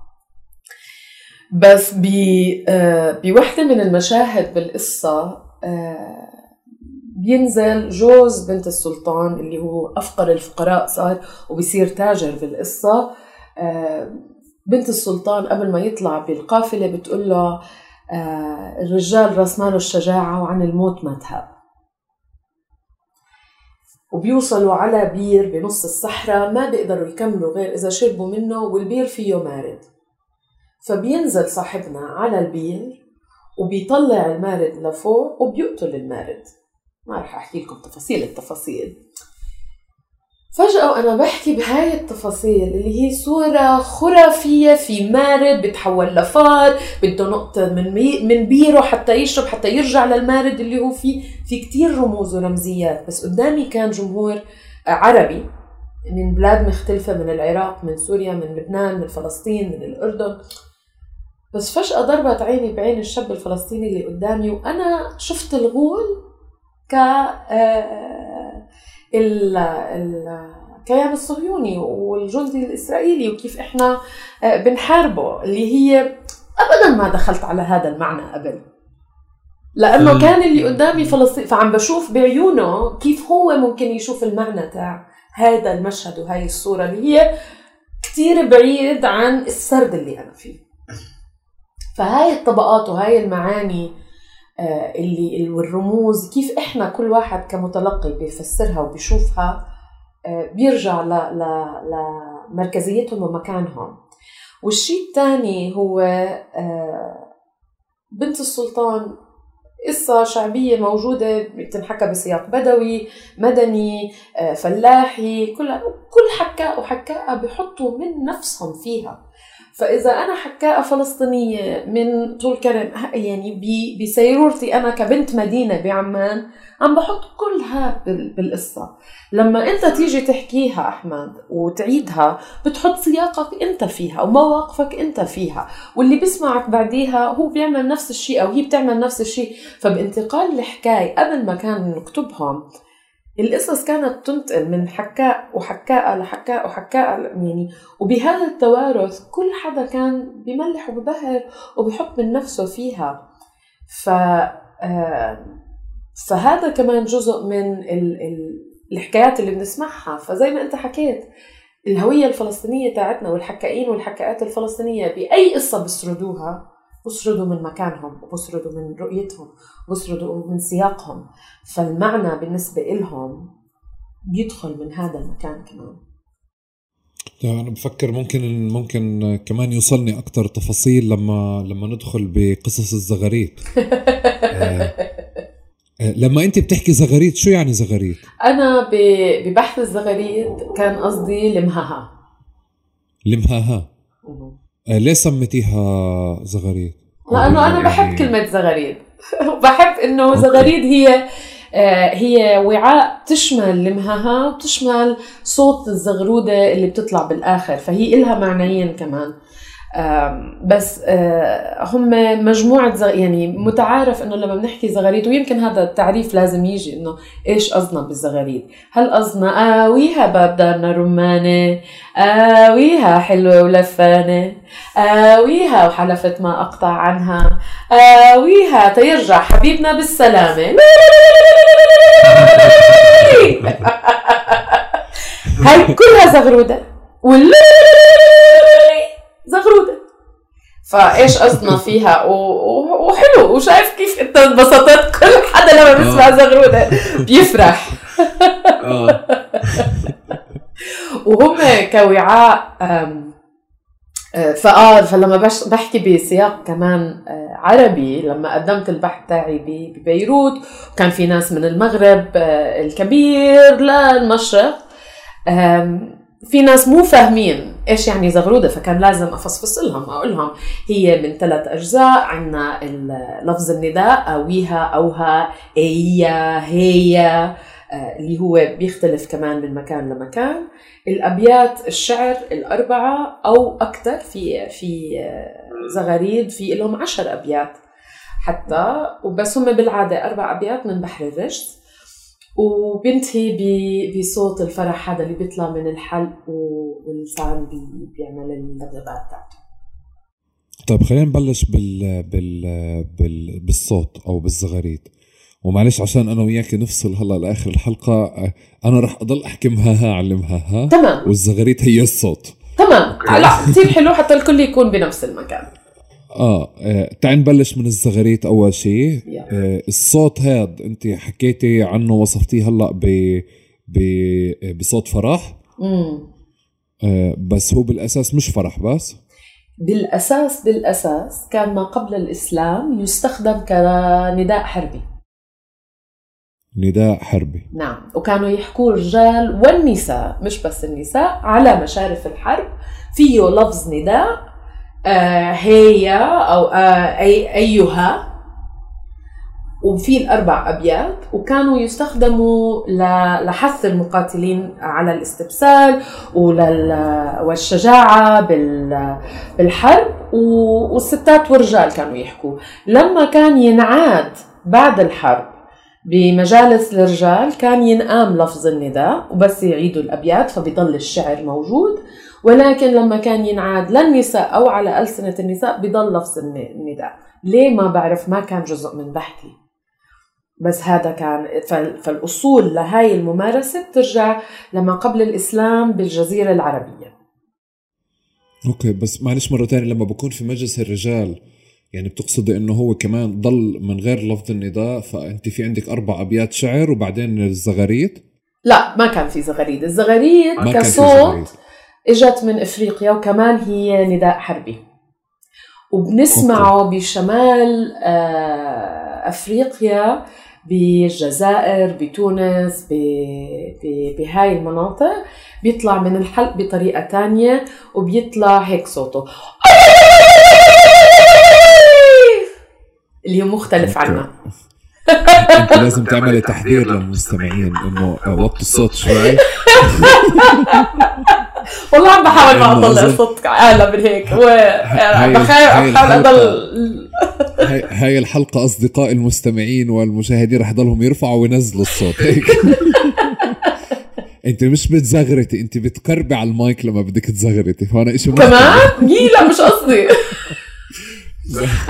بس آه، بوحدة من المشاهد بالقصة آه، بينزل جوز بنت السلطان اللي هو أفقر الفقراء صار وبصير تاجر بالقصة. آه، بنت السلطان قبل ما يطلع بالقافلة بتقول له الرجال راس ماله الشجاعة وعن الموت ما تهاب. وبيوصلوا على بير بنص الصحراء ما بيقدروا يكملوا غير إذا شربوا منه والبير فيه مارد. فبينزل صاحبنا على البير وبيطلع المارد لفوق وبيقتل المارد. ما رح أحكي لكم تفاصيل التفاصيل. فجأة وأنا بحكي بهاي التفاصيل اللي هي صورة خرافية في مارد بتحول لفار بده نقطة من من بيره حتى يشرب حتى يرجع للمارد اللي هو فيه. في كتير رموز ورمزيات بس قدامي كان جمهور عربي من بلاد مختلفة من العراق من سوريا من لبنان من فلسطين من الأردن. بس فجأة ضربت عيني بعين الشاب الفلسطيني اللي قدامي وأنا شفت الغول ك آه، الكيان الصهيوني والجندي الإسرائيلي وكيف إحنا آه، بنحاربه اللي هي أبدا ما دخلت على هذا المعنى قبل. لأنه كان اللي قدامي فلسطين فعم بشوف بعيونه كيف هو ممكن يشوف المعنى تاع هذا المشهد وهي الصورة اللي هي كتير بعيد عن السرد اللي أنا فيه. فهاي الطبقات وهاي المعاني اللي والرموز كيف إحنا كل واحد كمتلقي بيفسرها وبيشوفها آه، بيرجع لمركزيتهم ومكانهم. والشيء الثاني هو آه، بنت السلطان قصة شعبية موجودة بتنحكى بسياق بدوي مدني فلاحي كلها كل حكاء وحكاء بحطوا من نفسهم فيها. فإذا أنا حكاءة فلسطينية من طول كرم يعني بسيرورتي أنا كبنت مدينة بعمان عم بحط كل هذا بالقصة. لما أنت تيجي تحكيها أحمد وتعيدها بتحط سياقك أنت فيها ومواقفك أنت فيها. واللي بيسمعك بعديها هو بيعمل نفس الشيء أو هي بتعمل نفس الشيء. فبانتقال الحكاية قبل ما كان نكتبهم القصص كانت تنتقل من حكاء وحكاء لحكاء وحكاء يعني وبهذا التوارث كل حدا كان بملح وببهر وبحط من نفسه فيها. ف آه، فهذا كمان جزء من ال... ال... الحكايات اللي بنسمعها. فزي ما انت حكيت الهوية الفلسطينية تاعتنا والحكائين والحكاءات الفلسطينية بأي قصة بسردوها بسردوا من مكانهم وبسردوا من رؤيتهم وبسردوا من سياقهم. فالمعنى بالنسبة إلهم بيدخل من هذا المكان كمان. أنا بفكر ممكن ممكن كمان يوصلني أكثر تفاصيل لما لما ندخل بقصص الزغاريت آه، آه، لما أنت بتحكي زغاريت شو يعني زغاريت؟ أنا ببحث الزغاريت كان قصدي لمهاها لمهاها ليه سميتيها زغاريد؟ لأنه أنا بحب يعني كلمة زغاريد. وبحب إنه زغاريد هي آه، هي وعاء تشمل لمهاها وتشمل صوت الزغروده اللي بتطلع بالآخر فهي إلها معنيين كمان. بس آه، هم مجموعة زغ... يعني متعارف إنه لما بنحكي زغاريد ويمكن هذا التعريف لازم يجي إنه إيش قصدنا بالزغاريد. هل قصدنا آويها باب دارنا رمانة؟ آويها حلوة ولفانة؟ آويها وحلفت ما أقطع عنها؟ آويها تيرجع حبيبنا بالسلامة؟ هاي كلها واللي زغروده فايش قصدنا فيها؟ وحلو. وشايف كيف انت انبسطت؟ كل حدا لما بيسمع آه. زغروده بيفرح. آه. وهم كوعاء آه، فآه فلما بحكي بسياق كمان عربي لما قدمت البحث تاعي ببيروت وكان في ناس من المغرب الكبير للمشرق في ناس مو فاهمين إيش يعني زغرودة فكان لازم أفصفص لهم أقول لهم هي من ثلاث أجزاء عندنا لفظ النداء أويها أوها إيا هي آه، اللي هو بيختلف كمان من مكان لمكان. الأبيات الشعر الأربعة أو أكثر في في آه، زغاريد في لهم عشر أبيات حتى. وبس هم بالعادة أربع أبيات من بحر الرجس وبنتهي بصوت الفرح هذا اللي بيطلع من الحلق واللسان بيعمل اللبلبات تاعته طيب خلينا نبلش بال... بال... بال... بالصوت أو بالزغاريد. ومعلش عشان أنا وياك نفصل هلأ لآخر الحلقة أنا رح أضل أحكي مها علمها ها. تمام. والزغاريد هي الصوت. تمام. لا كثير حلو حتى الكل يكون بنفس المكان. آه, آه، تعال نبلش من الزغاريت أول شيء آه الصوت هاد أنت حكيتي عنه وصفتيه هلأ ب ب بصوت فرح. آه بس هو بالأساس مش فرح بس. بالأساس بالأساس كان ما قبل الإسلام يستخدم كنداء حربي. نداء حربي. نعم وكانوا يحكوا الرجال والنساء مش بس النساء على مشارف الحرب فيه لفظ نداء آه هي أو آه أي أيها. وفي الأربع أبيات. وكانوا يستخدموا لحث المقاتلين على الاستبسال والشجاعة بالحرب. والستات والرجال كانوا يحكوا. لما كان ينعاد بعد الحرب بمجالس الرجال كان ينقام لفظ النداء وبس يعيدوا الأبيات فبيضل الشعر موجود. ولكن لما كان ينعاد للنساء أو على ألسنة النساء بضل لفظ النداء. ليه ما بعرف؟ ما كان جزء من بحثي. بس هذا كان فالأصول لهاي الممارسة بترجع لما قبل الإسلام بالجزيرة العربية. أوكي بس معلش مرة تانية لما بكون في مجلس الرجال يعني بتقصدي إنه هو كمان ضل من غير لفظ النداء فأنت في عندك أربع أبيات شعر وبعدين الزغاريد؟ لا ما كان في زغاريد. الزغاريد كصوت إجت من إفريقيا وكمان هي نداء حربي. وبنسمعه بشمال آه، إفريقيا بالجزائر بتونس بهاي المناطق بيطلع من الحلق بطريقة تانية وبيطلع هيك صوته. اللي هو مختلف عنا. أنت لازم تعملي تحذير للمستمعين إنه وطوا الصوت شوي. والله عم بحاول ما اطلع صوت اعلى من هيك. بحاول اضل هاي, الحلقة أصدقاء المستمعين والمشاهدين رح ضلهم يرفعوا وينزلوا الصوت. هيك. أنت مش بتزغرتي أنت بتقربي على المايك لما بدك تزغرتي. فأنا إشي كمان؟ لا مش قصدي.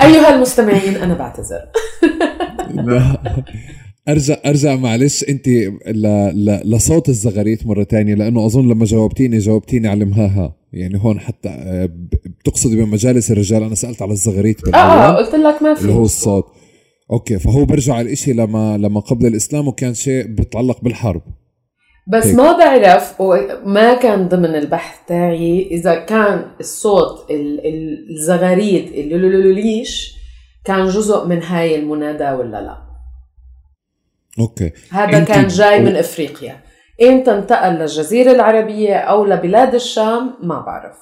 أيها المستمعين أنا بعتذر. ارجع ارجع معلش أنت لصوت الزغاريت مرة تانية لأنه أظن لما جاوبتيني جاوبتيني على مهاها. يعني هون حتى آه، بتقصدي بمجالس الرجال؟ أنا سألت على الزغاريت آه, آه، قلت لك ما في. اللي هو الصوت. okay فهو برجع الإشي لما لما قبل الإسلام وكان شيء بيتعلق بالحرب. بس هيك. ما بعرف وما كان ضمن البحث تاعي إذا كان الصوت الزغاريد اللولولوليش كان جزء من هاي المنادى ولا لا. okay. هذا كان جاي من إفريقيا. إمتى انتقل للجزيرة العربية أو لبلاد الشام؟ ما بعرف.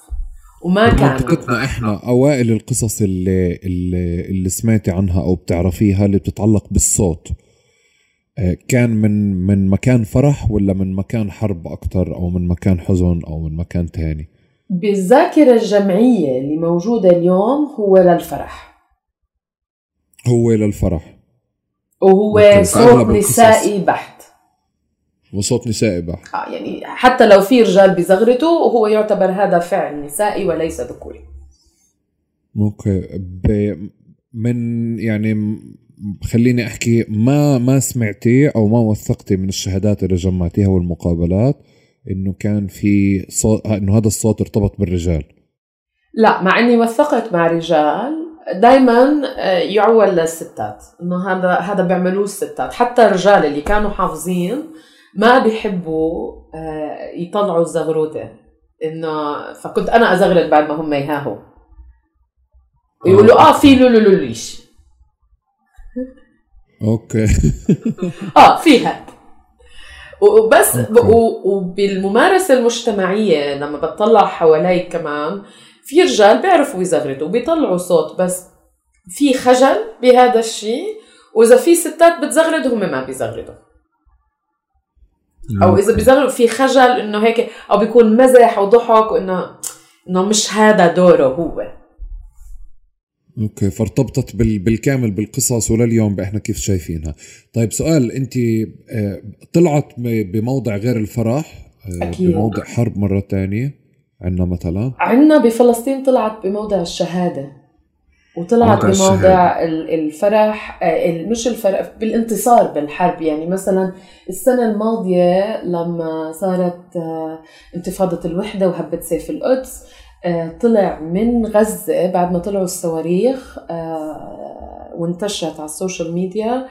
وما كان. منطقتنا إحنا أوائل القصص اللي اللي, اللي سمعتي عنها أو بتعرفيها اللي بتتعلق بالصوت. آه، كان من من مكان فرح ولا من مكان حرب أكثر أو من مكان حزن أو من مكان تاني؟ بالذاكرة الجمعية اللي موجودة اليوم هو للفرح. هو للفرح. وهو صوت نسائي بحت. وصوت نسائي بحت. آه يعني حتى لو في رجال بزغرته هو يعتبر هذا فعل نسائي وليس ذكوري. أوكي من يعني خليني أحكي ما ما سمعتي أو ما وثقتي من الشهادات اللي جمعتيها والمقابلات إنه كان في صوت إنه هذا الصوت ارتبط بالرجال؟ لا مع إني وثقت مع رجال دائما آه، يعول للستات إنه هذا هذا بيعملوه الستات. حتى الرجال اللي كانوا حافظين ما بيحبوا آه، يطلعوا الزغروتة. إنه فكنت أنا ازغرت بعد ما هم يهاهوا يقولوا آه في لولولوليش أوكي. آه فيها وبس وبالممارسة المجتمعية لما بتطلع حوالي كمان في رجال بيعرفوا يزغرتوا وبيطلعوا صوت بس في خجل بهذا الشيء وإذا في ستات بتزغرد هم ما بيزغردوا. أو إذا بيزغروا في خجل إنه هيك أو بيكون مزح وضحك وإنه إنه مش هذا دوره هو. أوكي فارتبطت بالكامل بالقصص ولليوم إحنا كيف شايفينها. طيب سؤال أنت آه، طلعت بموضع غير الفرح آه، أكيد. بموضع حرب مرة تانية. عندنا مثلا؟ عندنا بفلسطين طلعت بموضع الشهادة وطلعت بموضع الفرح آه، مش الفرح بالانتصار بالحرب. يعني مثلا السنة الماضية لما صارت انتفاضة الوحدة وهبت سيف القدس آه، طلع من غزة بعد ما طلعوا الصواريخ آه، وانتشرت على ال social media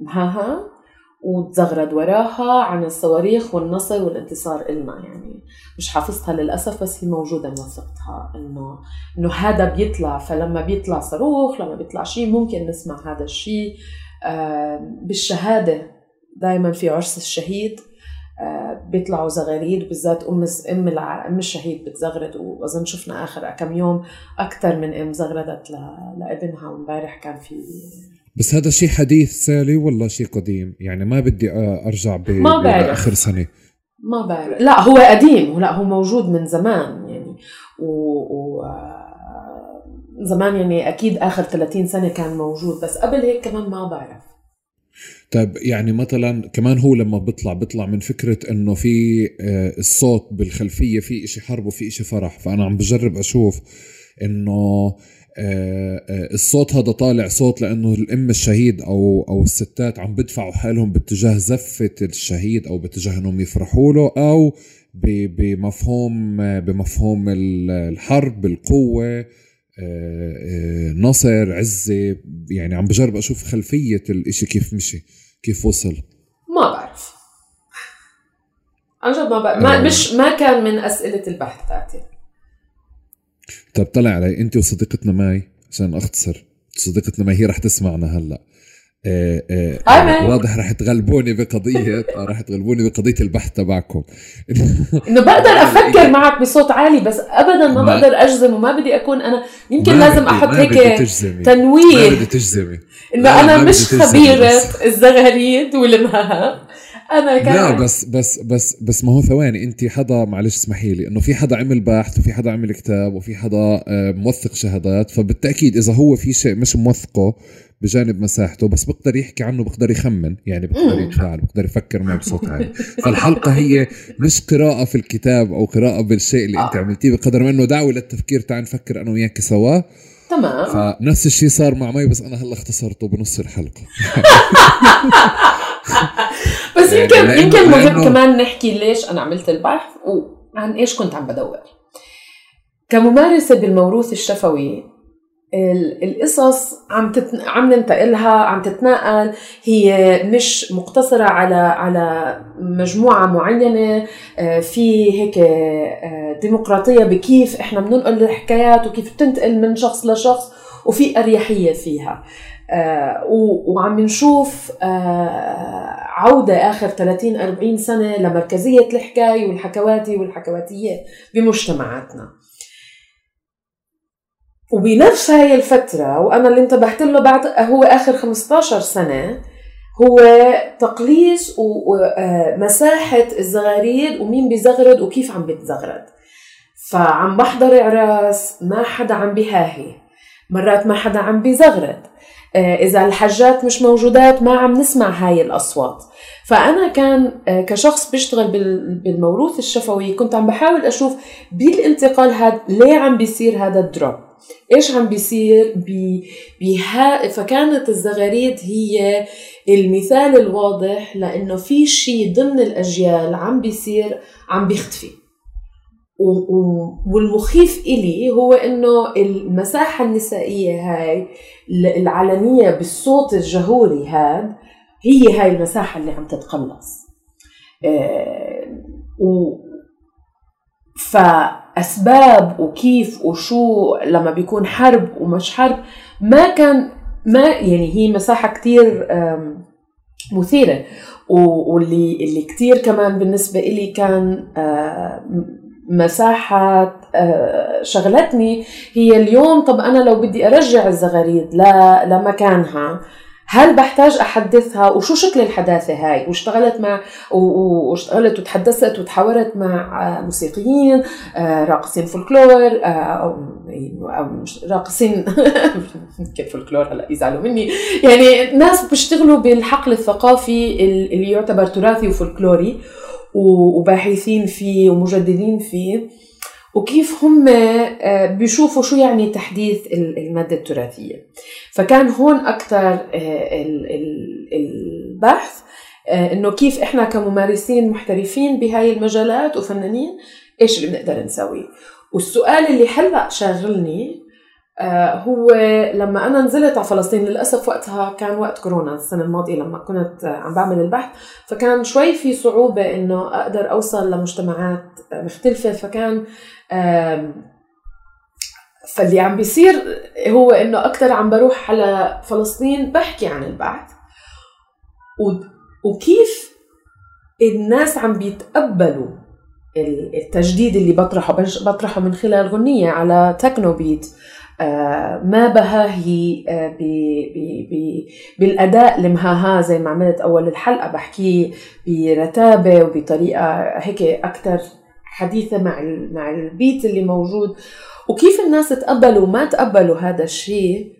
مهاها وتزغرد وراها عن الصواريخ والنصر والانتصار إلنا يعني مش حافظتها للأسف بس هي موجودة موثقتها إنه إنه هذا بيطلع فلما بيطلع صاروخ لما بيطلع شيء ممكن نسمع هذا الشيء بالشهادة دائما في عرس الشهيد. بيطلعوا زغاريد بالذات أم أم أم الشهيد بتزغرد. وأظن شفنا اخر كم يوم أكثر من أم زغردت لابنها. وإمبارح كان في بس هذا شيء حديث سالي ولا شيء قديم؟ يعني ما بدي أرجع ب... ما بعرف. آخر سنة. ما بعرف. لا هو قديم. لا هو موجود من زمان يعني. و, و... زمان يعني أكيد آخر 30 سنة كان موجود بس قبل هيك كمان ما بعرف. طيب يعني مثلا كمان هو لما بيطلع بيطلع من فكرة إنه في آه، الصوت بالخلفية في إشي حرب وفي إشي فرح. فأنا عم بجرب أشوف إنه آه، آه، الصوت هذا طالع صوت لأنه الأم الشهيد أو أو الستات عم بدفعوا حالهم باتجاه زفة الشهيد أو باتجاه إنهم يفرحوا له أو بمفهوم بمفهوم الحرب القوة نصر عزة. يعني عم بجرب أشوف خلفية الإشي كيف مشي كيف وصل. ما بعرف. عن جد ما بعرف. ما مش ما كان من أسئلة البحث تاعتي طيب طلع علي انت وصديقتنا ماي عشان اختصر صديقتنا ماي هي رح تسمعنا هلا. آه آه واضح رح تغلبوني بقضية آه رح تغلبوني بقضية البحث تبعكم. إنه بقدر أفكر معك بصوت عالي بس ابدا ما, ما بقدر أجزم وما بدي أكون أنا. يمكن لازم أحط هيك تنويه ما بدي تجزمي. إنه أنا مش خبيرة الزغاريد والمها. أنا كان لا بس بس بس بس ما هو ثواني. انت حدا معلش اسمحي لي إنه في حدا عمل بحث وفي حدا عمل كتاب وفي حدا آه، موثق شهادات. فبالتأكيد إذا هو في شيء مش موثقه بجانب مساحته بس بقدر يحكي عنه بقدر يخمن. يعني بقدر يتفاعل بقدر يفكر معه بصوت عالي. فالحلقة هي مش قراءة في الكتاب أو قراءة بالشيء اللي أنت آه. عملتيه بقدر ما أنه دعوة للتفكير تعال نفكر أنا وياك سوا. تمام. فنفس الشيء صار مع مي بس أنا هلأ اختصرته بنص الحلقة. بس يمكن يمكن مهم كمان نحكي ليش أنا عملت البحث وعن إيش كنت عم بدور. كممارسة بالموروث الشفوي القصص عم تتن... عم ننتقلها عم تتنقل هي مش مقتصرة على على مجموعة معينة. آه، في هيك آه، ديمقراطية بكيف إحنا بننقل الحكايات وكيف بتنتقل من شخص لشخص وفي أريحية فيها. وعم نشوف عودة آخر 30 40 سنة لمركزية الحكاية والحكواتي والحكواتية بمجتمعاتنا. وبنفس هاي الفترة وأنا اللي انتبهت له بعد هو آخر 15 سنة هو تقليص ومساحة آه، الزغاريد ومين بيزغرد وكيف عم بيتزغرد فعم بحضر عراس ما حدا عم بيهاهي. مرات ما حدا عم بيزغرد. آه، إذا الحجات مش موجودات ما عم نسمع هاي الأصوات. فأنا كان آه، كشخص بيشتغل بالموروث الشفوي كنت عم بحاول أشوف بالانتقال هذا ليه عم بيصير هذا الدروب؟ إيش عم بيصير بها فكانت الزغاريد هي المثال الواضح لأنه في شيء ضمن الأجيال عم بيصير عم بيختفي. والمخيف إلي هو إنه المساحة النسائية هاي العلنية بالصوت الجهوري هاد هي هاي المساحة اللي عم تتقلص. آه، و فأسباب وكيف وشو لما بيكون حرب ومش حرب ما كان ما يعني هي مساحة كتير مثيرة. واللي اللي كثير كمان بالنسبة إلي كان آه، مساحة آه، شغلتني. هي اليوم طب أنا لو بدي أرجع الزغاريد لمكانها هل بحتاج أحدثها؟ وشو شكل الحداثة هاي؟ واشتغلت مع واشتغلت وتحدثت وتحاورت مع آه، موسيقيين آه، راقصين فولكلور أو راقصين كيف فولكلور هلا يزعلوا مني. يعني ناس بيشتغلوا بالحقل الثقافي اللي يعتبر تراثي وفولكلوري. وباحثين فيه ومجددين فيه وكيف هم آه، بيشوفوا شو يعني تحديث المادة التراثية. فكان هون أكثر آه، البحث آه، إنه كيف إحنا كممارسين محترفين بهاي المجالات وفنانين إيش اللي بنقدر نسوي. والسؤال اللي هلأ شاغلني هو لما أنا نزلت على فلسطين للأسف وقتها كان وقت كورونا السنة الماضية لما كنت عم بعمل البحث فكان شوي في صعوبة إنه أقدر أوصل لمجتمعات مختلفة فكان فاللي عم بيصير هو إنه أكثر عم بروح على فلسطين بحكي عن البعث وكيف الناس عم بيتقبلوا التجديد اللي بطرحه بطرحه من خلال غنية على تكنو بيت آه، ما بهاهي آه، بالأداء المهاها زي ما عملت أول الحلقة. بحكيه برتابة وبطريقة هيك أكثر حديثة مع مع البيت اللي موجود. وكيف الناس تقبلوا وما تقبلوا هذا الشيء؟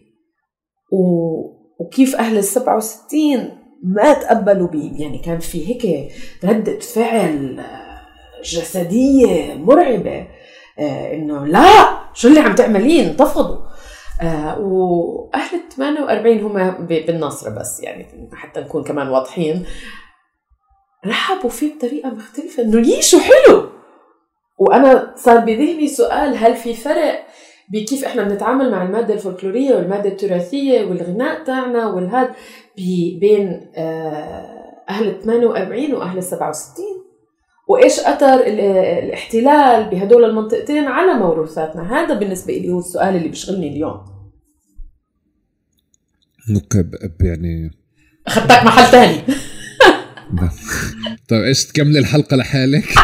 وكيف أهل السبعة وستين ما تقبلوا بيه يعني كان في هيك ردة فعل جسدية مرعبة آه، إنه لا! شو اللي عم تعملين؟ انتفضوا. آه وأهل ال 48 هم بالناصره بس يعني حتى نكون كمان واضحين. رحبوا فيه بطريقة مختلفة إنه يي شو حلو! وأنا صار بذهني سؤال هل في فرق بكيف إحنا بنتعامل مع المادة الفولكلورية والمادة التراثية والغناء تاعنا والهاد بين آه، أهل ال 48 وأهل ال 67 وإيش أثر الاحتلال بهدول المنطقتين على موروثاتنا؟ هذا بالنسبة لي هو السؤال اللي بيشغلني اليوم. نكب يعني أخذتك محل ثاني طيب إيش تكمل الحلقة لحالك؟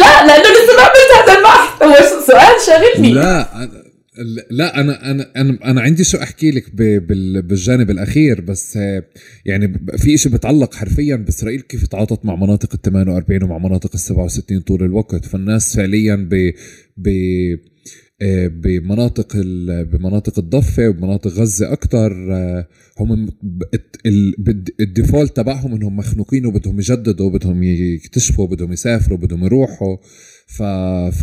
لا لأنه لسه ما عملت هذا البحث. هو سؤال شاغلني. لا لا أنا أنا أنا أنا عندي شو أحكي لك بالجانب الأخير بس يعني في شيء بتعلق حرفيا بإسرائيل كيف تعاطت مع مناطق ال 48 ومع مناطق ال 67 طول الوقت. فالناس فعليا ب ب آه، بمناطق بمناطق الضفة وبمناطق غزة أكثر آه، هم الديفولت تبعهم إنهم مخنوقين وبدهم يجددوا بدهم يكتشفوا بدهم يسافروا بدهم يروحوا. ف...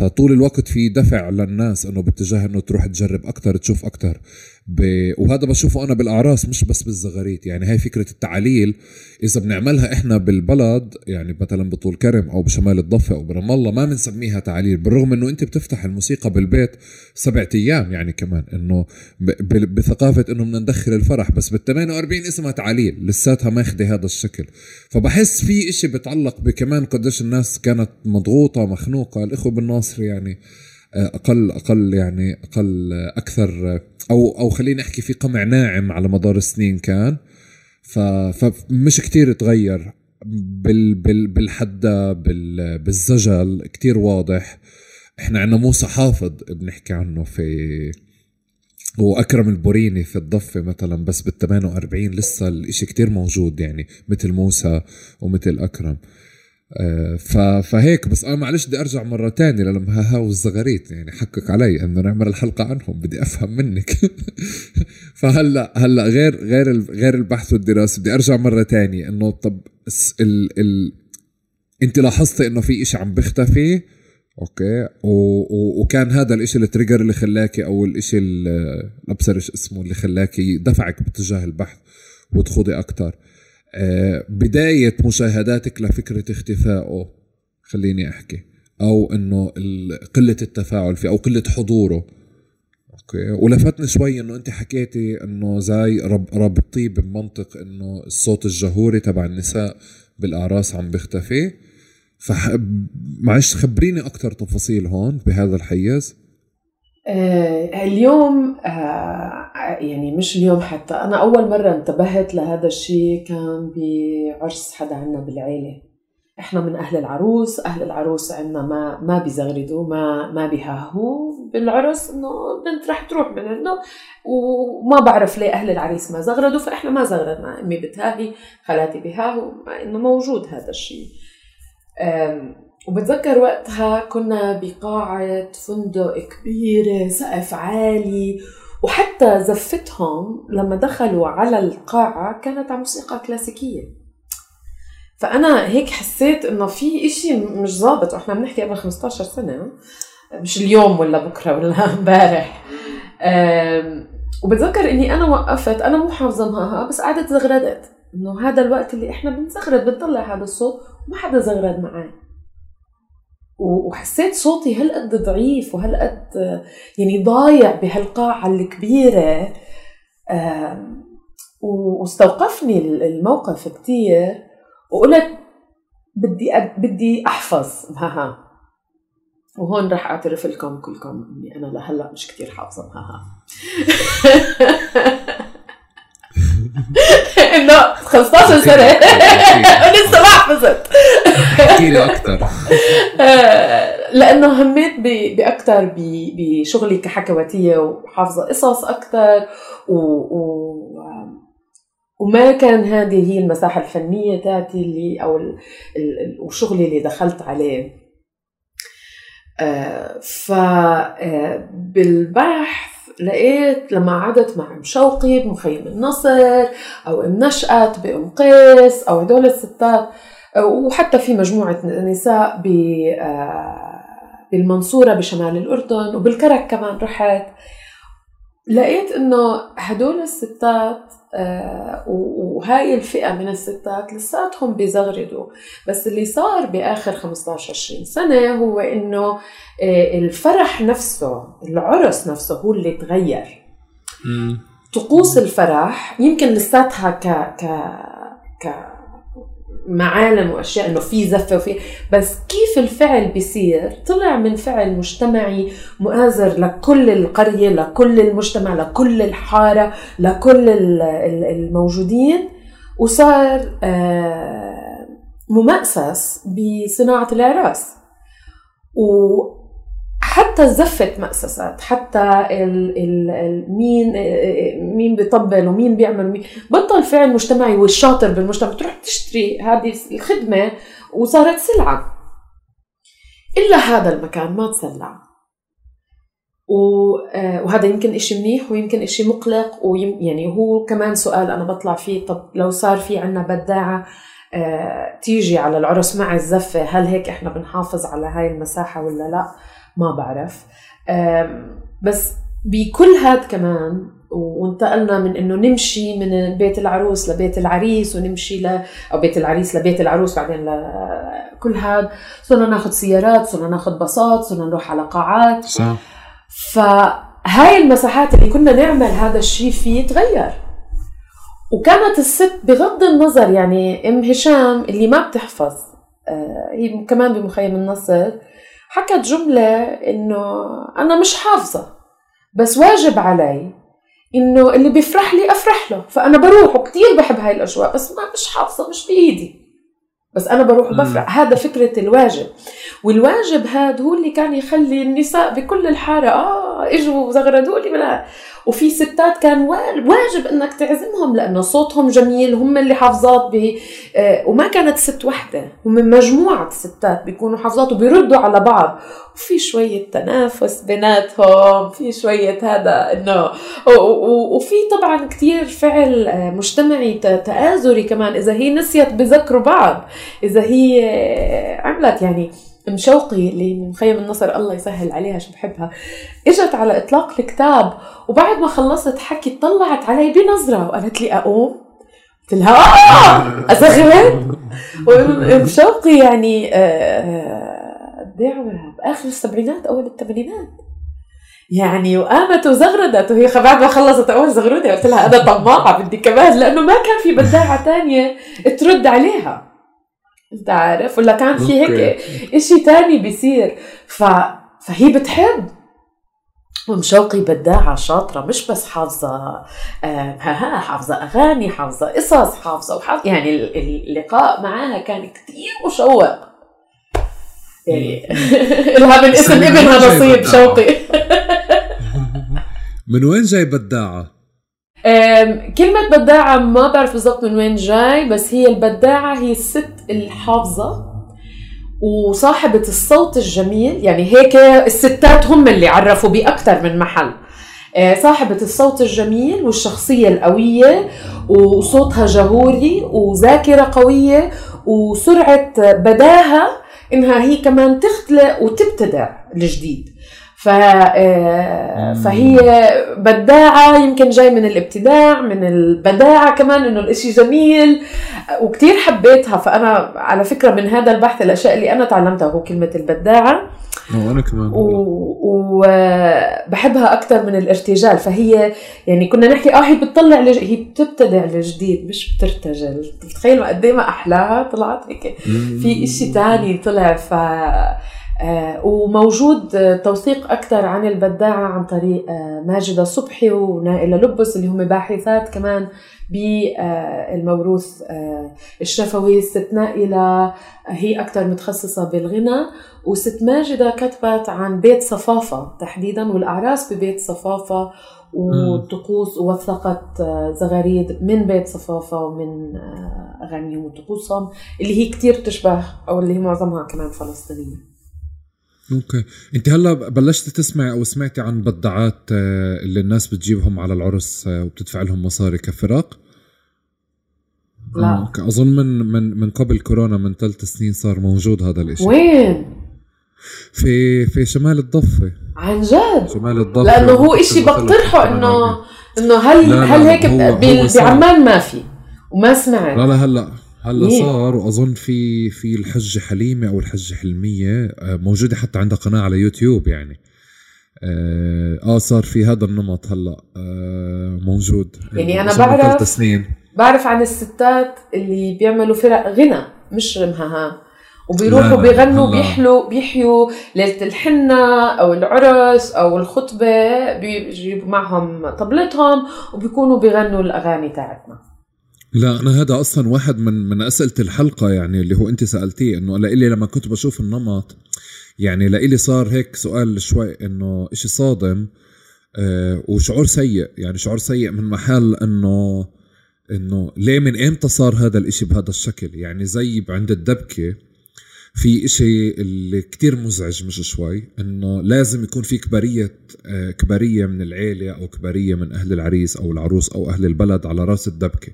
فطول الوقت في دفع للناس إنه باتجاه إنه تروح تجرب أكثر تشوف أكثر ب... وهذا بشوفه أنا بالأعراس مش بس بالزغاريت. يعني هاي فكرة التعاليل إذا بنعملها إحنا بالبلد يعني مثلا بطول كرم أو بشمال الضفة أو برام الله ما بنسميها تعاليل بالرغم إنه أنت بتفتح الموسيقى بالبيت سبعة أيام يعني كمان إنه ب... ب... بثقافة إنه بدنا ندخل الفرح بس بال 48 اسمها تعاليل لساتها ماخذه هذا الشكل. فبحس في إشي بتعلق بكمان قديش الناس كانت مضغوطة مخنوقة الإخوة بالناصر يعني أقل أقل يعني أقل أكثر أو أو خليني احكي في قمع ناعم على مدار السنين كان. فمش كتير تغير بال بال بالحدة بال بالزجل كتير واضح. إحنا عندنا موسى حافظ بنحكي عنه في واكرم البوريني في الضفة مثلا بس بال 48 لسه الإشي كتير موجود يعني مثل موسى ومثل أكرم. فهيك بس أنا معلش بدي أرجع مرة تانية لما ها والزغاريت يعني حقق علي إنه نعمل الحلقة عنهم بدي أفهم منك. فهلأ هلأ غير غير غير البحث والدراسة بدي أرجع مرة تانية إنه طب ال ال أنت لاحظتي إنه في إشي عم بيختفي؟ okay. و... و... وكان هذا الإشي ال trigger اللي خلاكي أو الإشي اللي ابصر اسمه اللي خلاكي دفعك باتجاه البحث وتخوضي أكثر بداية مشاهداتك لفكرة اختفائه خليني أحكي أو إنه قلة التفاعل فيه أو قلة حضوره. okay؟ ولفتني شوي إنه أنت حكيتي إنه زي رب ربطيه بمنطق إنه الصوت الجهوري تبع النساء بالأعراس عم بيختفي. فح... معلش خبريني أكثر تفاصيل هون بهذا الحيز. اليوم آه يعني مش اليوم حتى أنا أول مرة انتبهت لهذا الشيء كان بعرس حدا عنا بالعيلة. إحنا من أهل العروس أهل العروس عندنا ما ما بيزغردوا ما ما بيهاهوا بالعرس إنه بنت رح تروح من عنده وما بعرف ليه أهل العريس ما زغردوا فإحنا ما زغردنا. أمي بتهاهي خالاتي بيهاهوا إنه موجود هذا الشيء. وبتذكر وقتها كنا بقاعة فندق كبيرة سقف عالي. وحتى زفتهم لما دخلوا على القاعة كانت على موسيقى كلاسيكية. فأنا هيك حسيت إنه في إشي مش ظابط. وإحنا بنحكي قبل 15 سنة مش اليوم ولا بكرة ولا امبارح. وبتذكر إني أنا وقفت أنا مو معها بس قعدت زغردت. إنه هذا الوقت اللي إحنا بنزغرد بنطلع هذا الصوت وما حدا زغرد معي وحسيت صوتي هالقد ضعيف وهالقد يعني ضايع بهالقاعة الكبيرة. واستوقفني الموقف كتير وقلت بدي. بدي أحفظ. ها وهون رح أعترف لكم كلكم إني أنا لهلأ مش كثير حافظة. ها إنه 15 سنة. ولسه ما حفظت. احكي لي أكثر لأنه هميت باكثر بشغلي كحكواتية وحافظة قصص أكثر و, و... وما كان هذه هي المساحة الفنية تاعتي اللي أو وشغلي اللي دخلت عليه. آه، فبالبحث آه، لقيت لما قعدت مع أم شوقي بمخيم النصر أو أم نشأت بأم قيس أو هدول الستات. آه، وحتى في مجموعة نساء بالمنصورة بشمال الأردن وبالكرك كمان رحت. لقيت إنه هدول الستات آه وهاي الفئة من الستات لساتهم بيزغردوا. بس اللي صار بآخر 15 20 سنة هو إنه آه الفرح نفسه العرس نفسه هو اللي تغير. طقوس الفرح يمكن لساتها ك ك ك معالم وأشياء إنه في زفة وفي بس كيف الفعل بيصير؟ طلع من فعل مجتمعي مؤازر لكل القرية لكل المجتمع لكل الحارة لكل الموجودين وصار آه، ممأسس بصناعة الإعراس. حتى الزفة مأسسات حتى ال ال مين مين بيطبل ومين بيعمل ومين. بطل فعل مجتمعي والشاطر بالمجتمع تروح تشتري هذه الخدمة وصارت سلعة. إلا هذا المكان ما تسلع. آه، وهذا يمكن إشي منيح ويمكن إشي مقلق ويعني هو كمان سؤال أنا بطلع فيه. طب لو صار في عنا بداعة آه، تيجي على العرس مع الزفة هل هيك إحنا بنحافظ على هاي المساحة ولا لا؟ ما بعرف. بس بكل هاد كمان وانتقلنا من إنه نمشي من بيت العروس لبيت العريس ونمشي ل أو بيت العريس لبيت العروس بعدين لكل هاد. صرنا ناخذ سيارات صرنا ناخذ باصات صرنا نروح على قاعات. صح. فهاي المساحات اللي كنا نعمل هذا الشيء فيه تغير. وكانت الست بغض النظر يعني أم هشام اللي ما بتحفظ آه، هي كمان بمخيم النصر حكت جملة إنه أنا مش حافظة بس واجب علي إنه اللي بيفرح لي أفرح له فأنا بروح وكتير بحب هاي الأجواء بس ما مش حافظة مش بإيدي بس أنا بروح وبفرح هذا فكرة الواجب. والواجب هذا هو اللي كان يخلي النساء بكل الحارة آه إجوا وزغردوا لي وفي ستات كان واجب إنك تعزمهم لأنه صوتهم جميل هم اللي حافظات ب آه وما كانت ست وحدة هم مجموعة ستات بيكونوا حافظات وبيردوا على بعض. وفي شوية تنافس بيناتهم في شوية هذا إنه وفي طبعا كثير فعل آه، مجتمعي تآزري كمان إذا هي نسيت بذكروا بعض إذا هي آه، عملت يعني ام شوقي اللي من مخيم النصر الله يسهل عليها شو بحبها. إجت على إطلاق الكتاب وبعد ما خلصت حكي طلعت علي بنظرة وقالت لي أقوم. قلت لها آه! ازغرد وام شوقي يعني آه، آه، قد إيه عمرها بآخر السبعينات أول الثمانينات. يعني وقامت وزغردت وهي بعد ما خلصت أول زغرده قلت لها أنا طماعة بدي كمان لأنه ما كان في بداعة ثانية ترد عليها. انت عارف ولا كان في هيك إشي تاني بيصير. ف... فهي بتحب. ام شوقي بداعة شاطرة مش بس حافظة آه ها حافظة أغاني حافظة قصص حافظة وحافظة. يعني اللقاء معاها كان كتير مشوق. يعني لها من اسم ابنها نصيب شوقي. من وين جاي بداعة؟ كلمة بداعة ما بعرف بالضبط من وين جاي بس هي البداعة هي الست الحافظة وصاحبة الصوت الجميل. يعني هيك الستات هم اللي عرفوا بأكثر من محل. آه، صاحبة الصوت الجميل والشخصية القوية وصوتها جهوري وذاكرة قوية وسرعة بداهة إنها هي كمان تخلق وتبتدع الجديد. ف آه، فهي بداعة يمكن جاي من الابتداع من البداعة كمان إنه الإشي جميل وكتير حبيتها. فأنا على فكرة من هذا البحث الأشياء اللي أنا تعلمتها هو كلمة البداعة. وأنا كمان. وبحبها أكثر من الارتجال. فهي يعني كنا نحكي آه هي بتطلع لج... هي بتبتدع الجديد مش بترتجل. تخيل قد إيه ما أحلاها طلعت هيك. في إشي تاني طلع ف وموجود توثيق أكثر عن البداعة عن طريق آه، ماجدة صبحي ونائلة لبس اللي هم باحثات كمان بالموروث آه، الشفوي. الست نائلة هي أكثر متخصصة بالغنى وست ماجدة كتبت عن بيت صفافة تحديدا والأعراس ببيت صفافة والطقوس ووثقت زغاريد من بيت صفافة ومن أغانيهم وطقوسهم اللي هي كتير تشبه أو اللي هي معظمها كمان فلسطينية. okay. أنت هلا بلشت تسمعي أو سمعتي عن بدعات آه، اللي الناس بتجيبهم على العرس آه، وبتدفع لهم مصاري كفرق لا. okay. أظن من من من قبل كورونا من ثلاث سنين صار موجود هذا الإشي. وين؟ في في شمال الضفة. عن جد؟ شمال الضفة. لأنه هو إشي بقترحه إنه إنه هل لا لا هل هيك بعمان ما في؟ وما سمعت. لا لا هلا. هلا صار وأظن في في الحجة حليمة أو الحجة حلمية آه، موجودة حتى عندها قناة على يوتيوب يعني. آه, آه صار في هذا النمط هلا آه موجود. يعني أنا بعرف سنين بعرف عن الستات اللي بيعملوا فرق غنى مش مهها وبيروحوا بيغنوا بيحلوا بيحيوا ليلة الحنة أو العرس أو الخطبة بيجيبوا معهم طبلتهم وبيكونوا بيغنوا الأغاني تاعتنا. لا أنا هذا أصلا واحد من من أسئلة الحلقة يعني اللي هو أنت سألتيه إنه لإلي لما كنت بشوف النمط يعني لإلي صار هيك سؤال شوي إنه إشي صادم آه وشعور سيء يعني شعور سيء من محل إنه إنه ليه من إمتى صار هذا الإشي بهذا الشكل؟ يعني زي عند الدبكة في إشي اللي كتير مزعج مش شوي إنه لازم يكون في كبارية آه، كبارية من العيلة أو كبارية من أهل العريس أو العروس أو أهل البلد على رأس الدبكة.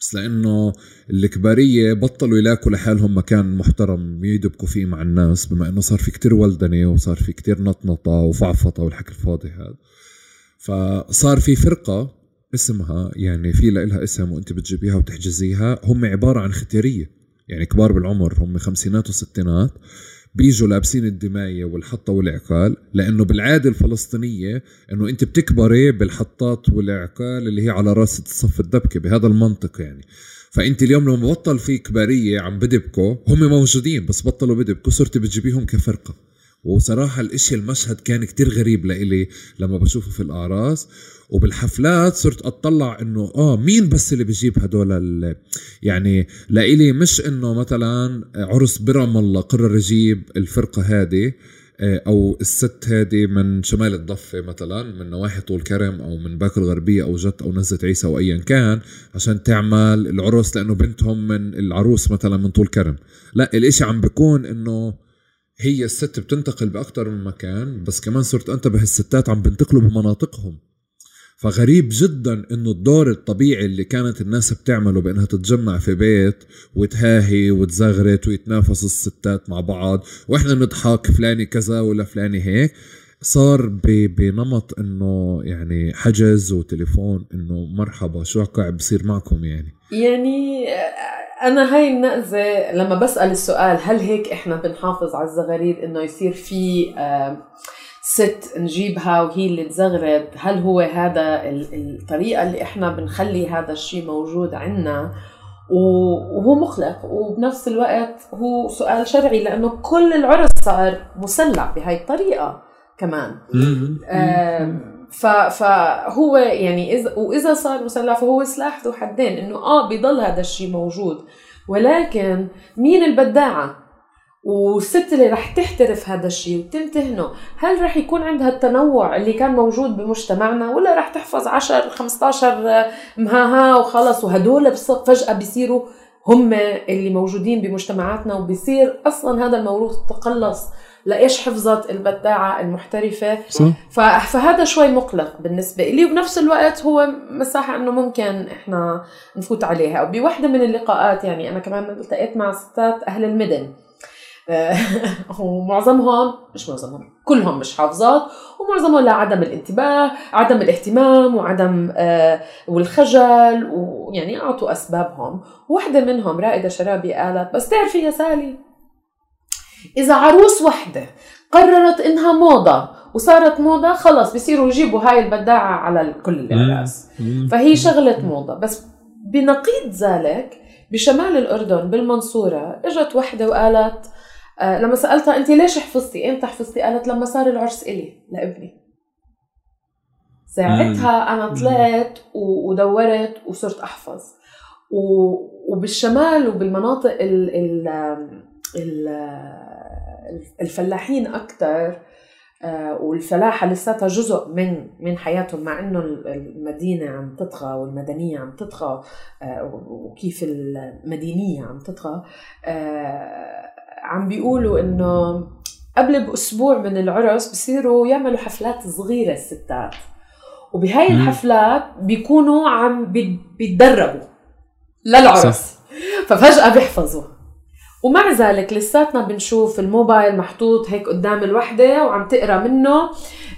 بس لأنه الكبارية بطلوا يلاقوا لحالهم مكان محترم يدبكوا فيه مع الناس بما إنه صار في كتير ولدنة وصار في كتير نطنطة وفعفطة والحكي الفاضي هذا. فصار في فرقة اسمها يعني في لها اسم وإنت بتجيبيها وتحجزيها هم عبارة عن ختيرية يعني كبار بالعمر هم خمسينات وستينات. بيجوا لابسين الدماية والحطة والعقال لأنه بالعادة الفلسطينية إنه أنت بتكبري بالحطات والعقال اللي هي على رأس الصف الدبكة بهذا المنطق يعني. فأنت اليوم لما بطل في كبارية عم بدبكوا هم موجودين بس بطلوا بدبكوا صرتي بتجيبيهم كفرقة. وصراحة الإشي المشهد كان كتير غريب لإلي لما بشوفه في الأعراس. وبالحفلات صرت أطلع إنه آه مين بس اللي بيجيب هدول يعني لإلي مش إنه مثلا عرس برم الله قرر يجيب الفرقة هذه آه، أو الست هذه من شمال الضفة مثلا من نواحي طول كرم أو من باكر الغربية أو جت أو نزلة عيسى أو ايا كان عشان تعمل العرس لأنه بنتهم من العروس مثلا من طول كرم. لا الإشي عم بيكون إنه هي الست بتنتقل باكثر من مكان بس كمان صرت أنتبه الستات عم بينتقلوا بمناطقهم. فغريب جدا إنه الدور الطبيعي اللي كانت الناس بتعمله بإنها تتجمع في بيت وتهاهي وتزغرت ويتنافسوا الستات مع بعض وإحنا نضحك فلاني كذا ولا فلاني هيك صار بنمط إنه يعني حجز وتليفون إنه مرحبا شو قاعد بصير معكم يعني؟ يعني أنا هاي النقزة لما بسأل السؤال هل هيك إحنا بنحافظ على الزغاريد إنه يصير في ست نجيبها وهي اللي تزغرد هل هو هذا الطريقة اللي إحنا بنخلي هذا الشيء موجود عندنا وهو مخلق. وبنفس الوقت هو سؤال شرعي لأنه كل العرس صار مسلع بهاي الطريقة كمان. فهو يعني اذا وإذا صار مسلح فهو سلاح ذو حدين إنه آه بيضل هذا الشيء موجود. ولكن مين البداعة؟ والست اللي رح تحترف هذا الشيء وتمتهنه هل رح يكون عندها التنوع اللي كان موجود بمجتمعنا؟ ولا رح تحفظ 10 15 مهاها وخلص وهدول فجأة بيصيروا هم اللي موجودين بمجتمعاتنا وبيصير أصلا هذا الموروث تقلص لإيش حفظت البداعه المحترفة. صح. فهذا شوي مقلق بالنسبة لي وبنفس الوقت هو مساحة إنه ممكن إحنا نفوت عليها. وبوحدة من اللقاءات يعني أنا كمان التقيت مع ستات أهل المدن. ومعظمهم مش معظمهم كلهم مش حافظات ومعظمهم لعدم الانتباه عدم الاهتمام وعدم آه والخجل ويعني أعطوا أسبابهم. وحدة منهم رائدة شرابي قالت بس تعرفي يا سالي إذا عروس وحدة قررت إنها موضة وصارت موضة خلص بصيروا يجيبوا هاي البداعة على كل الإعراس. فهي شغله موضة. بس بنقيض ذلك بشمال الأردن بالمنصورة إجت وحدة وقالت آه لما سألتها انت ليش حفظتي؟ إمتى حفظتي؟ قالت لما صار العرس إلي لابني. ساعتها أنا طلعت ودورت وصرت أحفظ. وبالشمال وبالمناطق ال ال ال الفلاحين أكثر آه، والفلاحة لساتها جزء من من حياتهم مع إنه المدينة عم تطغى والمدنية عم تطغى آه، وكيف المدينية عم تطغى عم بيقولوا إنه قبل بأسبوع من العرس بصيروا يعملوا حفلات صغيرة الستات. وبهاي الحفلات بيكونوا عم بيتدربوا للعرس. صح. ففجأة بيحفظوا ومع ذلك لساتنا بنشوف الموبايل محطوط هيك قدام الوحدة وعم تقرأ منه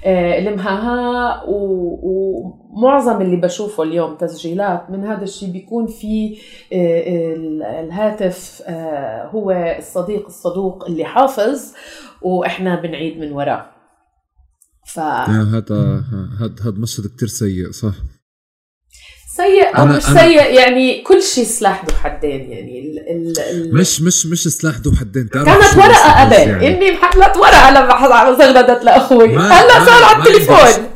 آه، المهاها ومعظم اللي بشوفه اليوم تسجيلات من هذا الشيء بيكون في آه، الهاتف آه، هو الصديق الصدوق اللي حافظ وإحنا بنعيد من وراه. ف هذا هذا هذا مشهد كثير سيء صح؟ سيء أو مش أنا سيء يعني كل شيء سلاح ذو حدين يعني ال ال مش مش مش سلاح ذو حدين. كانت ورقة قبل يعني. امي محلت ورقة لما زغردت لأخوي. هلا صار على التليفون.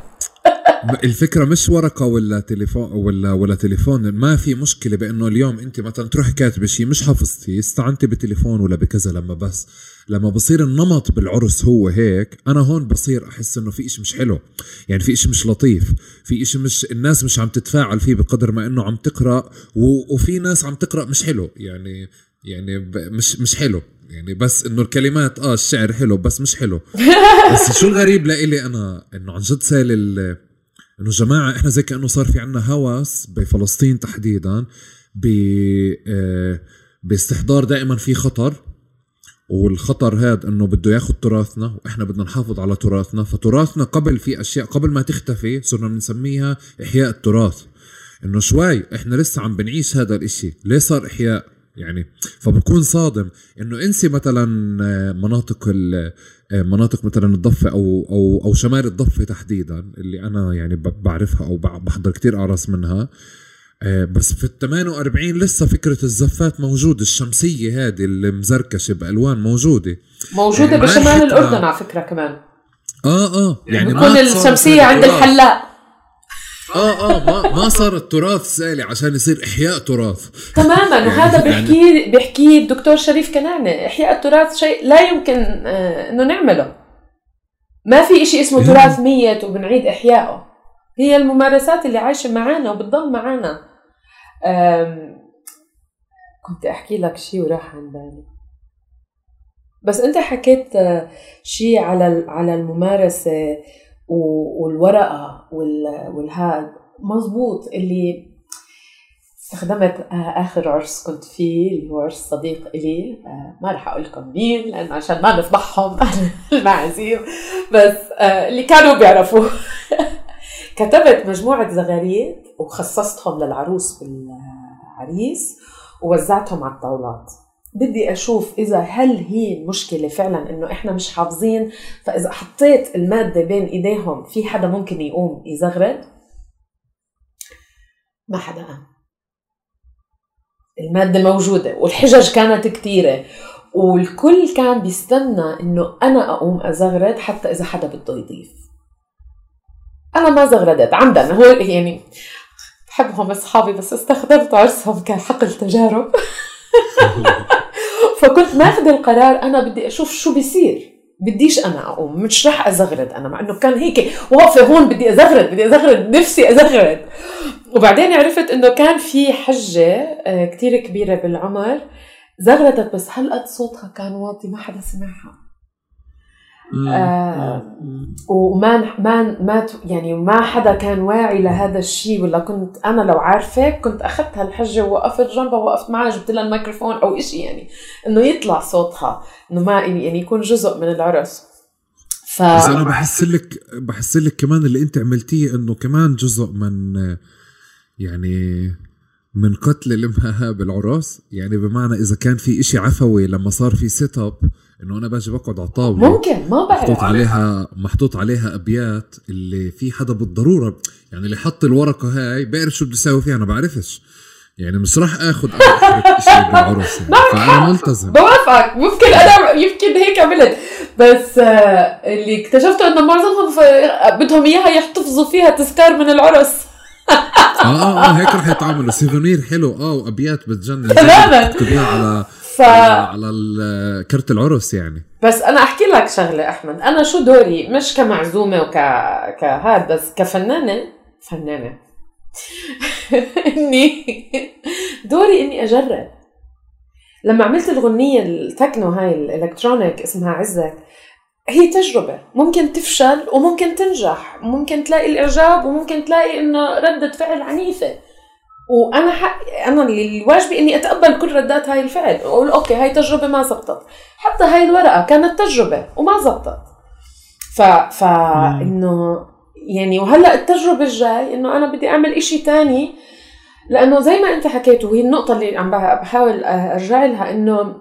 الفكرة مش ورقة ولا تليفون ولا ولا تليفون. ما في مشكلة بأنه اليوم أنت مثلا تروحي كاتبه شيء مش حافظتي استعنتي بتليفون ولا بكذا لما بس لما بصير النمط بالعرس هو هيك أنا هون بصير أحس إنه في إشي مش حلو. يعني في إشي مش لطيف في إشي مش الناس مش عم تتفاعل فيه بقدر ما إنه عم تقرأ وفي ناس عم تقرأ مش حلو. يعني يعني مش مش حلو. يعني بس إنه الكلمات آه الشعر حلو بس مش حلو. بس شو الغريب لإلي أنا؟ إنه عن جد سال إنه جماعة إحنا زي كأنه صار في عنا هوس بفلسطين تحديدا ب آه، باستحضار دائما في خطر. والخطر هذا إنه بده ياخذ تراثنا وإحنا بدنا نحافظ على تراثنا. فتراثنا قبل في أشياء قبل ما تختفي صرنا بنسميها إحياء التراث. إنه شوي إحنا لسه عم بنعيش هذا الإشي. ليه صار إحياء؟ يعني فبكون صادم إنه إنسي مثلا آه، مناطق آه، مناطق مثلا الضفة أو أو أو شمال الضفة تحديدا اللي أنا يعني بعرفها أو بحضر كتير اعراس منها. آه، بس في ال 48 لسه فكرة الزفات موجودة الشمسية هذه المزركشه بألوان موجودة. موجودة يعني بشمال الأردن على فكرة كمان. آه آه يعني بكون الشمسية عند الحلاق. آه آه ما ما صار التراث سالي عشان يصير إحياء تراث. تماما يعني وهذا بيحكي يعني بيحكي الدكتور شريف كنانة إحياء التراث شيء لا يمكن آه إنه نعمله. ما في شيء اسمه تراث ميت وبنعيد إحيائه. هي الممارسات اللي عايشة معنا وبتضل معنا كنت أحكي لك شيء وراح عن بالي. بس أنت حكيت آه، شيء على على الممارسة. والورقة والهاد. مزبوط اللي استخدمت آه، آخر عرس كنت فيه اللي هو عرس صديق إلي. آه، ما راح أقول لكم مين لأن عشان ما نفضحهم المعازيم. بس آه، اللي كانوا بيعرفوا كتبت مجموعة زغاريد وخصصتهم للعروس والعريس ووزعتهم على الطاولات. بدي أشوف إذا هل هي مشكلة فعلا إنه إحنا مش حافظين فإذا حطيت المادة بين إيديهم في حدا ممكن يقوم يزغرد ما حدا. قام المادة موجودة والحجج كانت كثيره والكل كان بيستنى إنه أنا أقوم ازغرد حتى إذا حدا بده يضيف. أنا ما زغردت عمدا هو يعني بحبهم أصحابي بس استخدمت عرسهم كحقل تجارب. فكنت ماخذ القرار أنا بدي أشوف شو بيصير. بديش أنا أقوم مش رح أزغرد أنا مع إنه كان هيك. واقفه هون بدي أزغرد بدي أزغرد نفسي أزغرد. وبعدين عرفت إنه كان في حجة آه، كتير كبيرة بالعمر. زغرتت بس هالقد صوتها كان واطي ما حدا سمعها. آه وما ما ما يعني ما حدا كان واعي لهذا الشيء ولا كنت أنا لو عارفة كنت أخذت هالحجة ووقفت جنبها ووقفت معها جبت لها الميكروفون أو شيء يعني إنه يطلع صوتها إنه ما يعني يكون جزء من العرس. ف بس أنا بحس لك بحس لك كمان اللي أنت عملتيه إنه كمان جزء من يعني من قتل لمها بالعرس يعني بمعنى إذا كان في إشي عفوي لما صار في setup إنه أنا باجي بقعد على الطاولة ممكن ما بعرف. محطوط عليها محطوط عليها أبيات اللي في حدا بالضرورة. يعني اللي حط الورقة هاي بيعرف شو بده يساوي فيها أنا بعرفش. يعني مش راح آخذ شيء بالعرس يعني. فأنا ملتزم. بوافقك ممكن أنا يمكن هيك عملت. بس آه، اللي اكتشفته إنه معظمهم بدهم إياها يحتفظوا فيها تذكار من العرس. آه آه آه هيك رح يتعاملوا سيفونير حلو. آه وأبيات بتجنن. تماما. على ف... على كرت العرس يعني. بس أنا أحكي لك شغلة أحمد. أنا شو دوري؟ مش كمعزومة وك كهاد بس كفنانة فنانة. اني دوري إني أجرب. لما عملت الغنية التكنو هاي ال electronic اسمها عزك هي تجربة. ممكن تفشل وممكن تنجح. ممكن تلاقي الإعجاب وممكن تلاقي إنه ردة فعل عنيفة. وأنا حق أنا اللي واجبي إني أتقبل كل ردات هاي الفعل. واقول okay هاي تجربة ما زبطت. حتى هاي الورقة كانت تجربة وما زبطت. ف ف إنه يعني وهلأ التجربة الجاي إنه أنا بدي أعمل إشي تاني. لأنه زي ما أنت حكيت وهي النقطة اللي عم بحاول أرجع لها إنه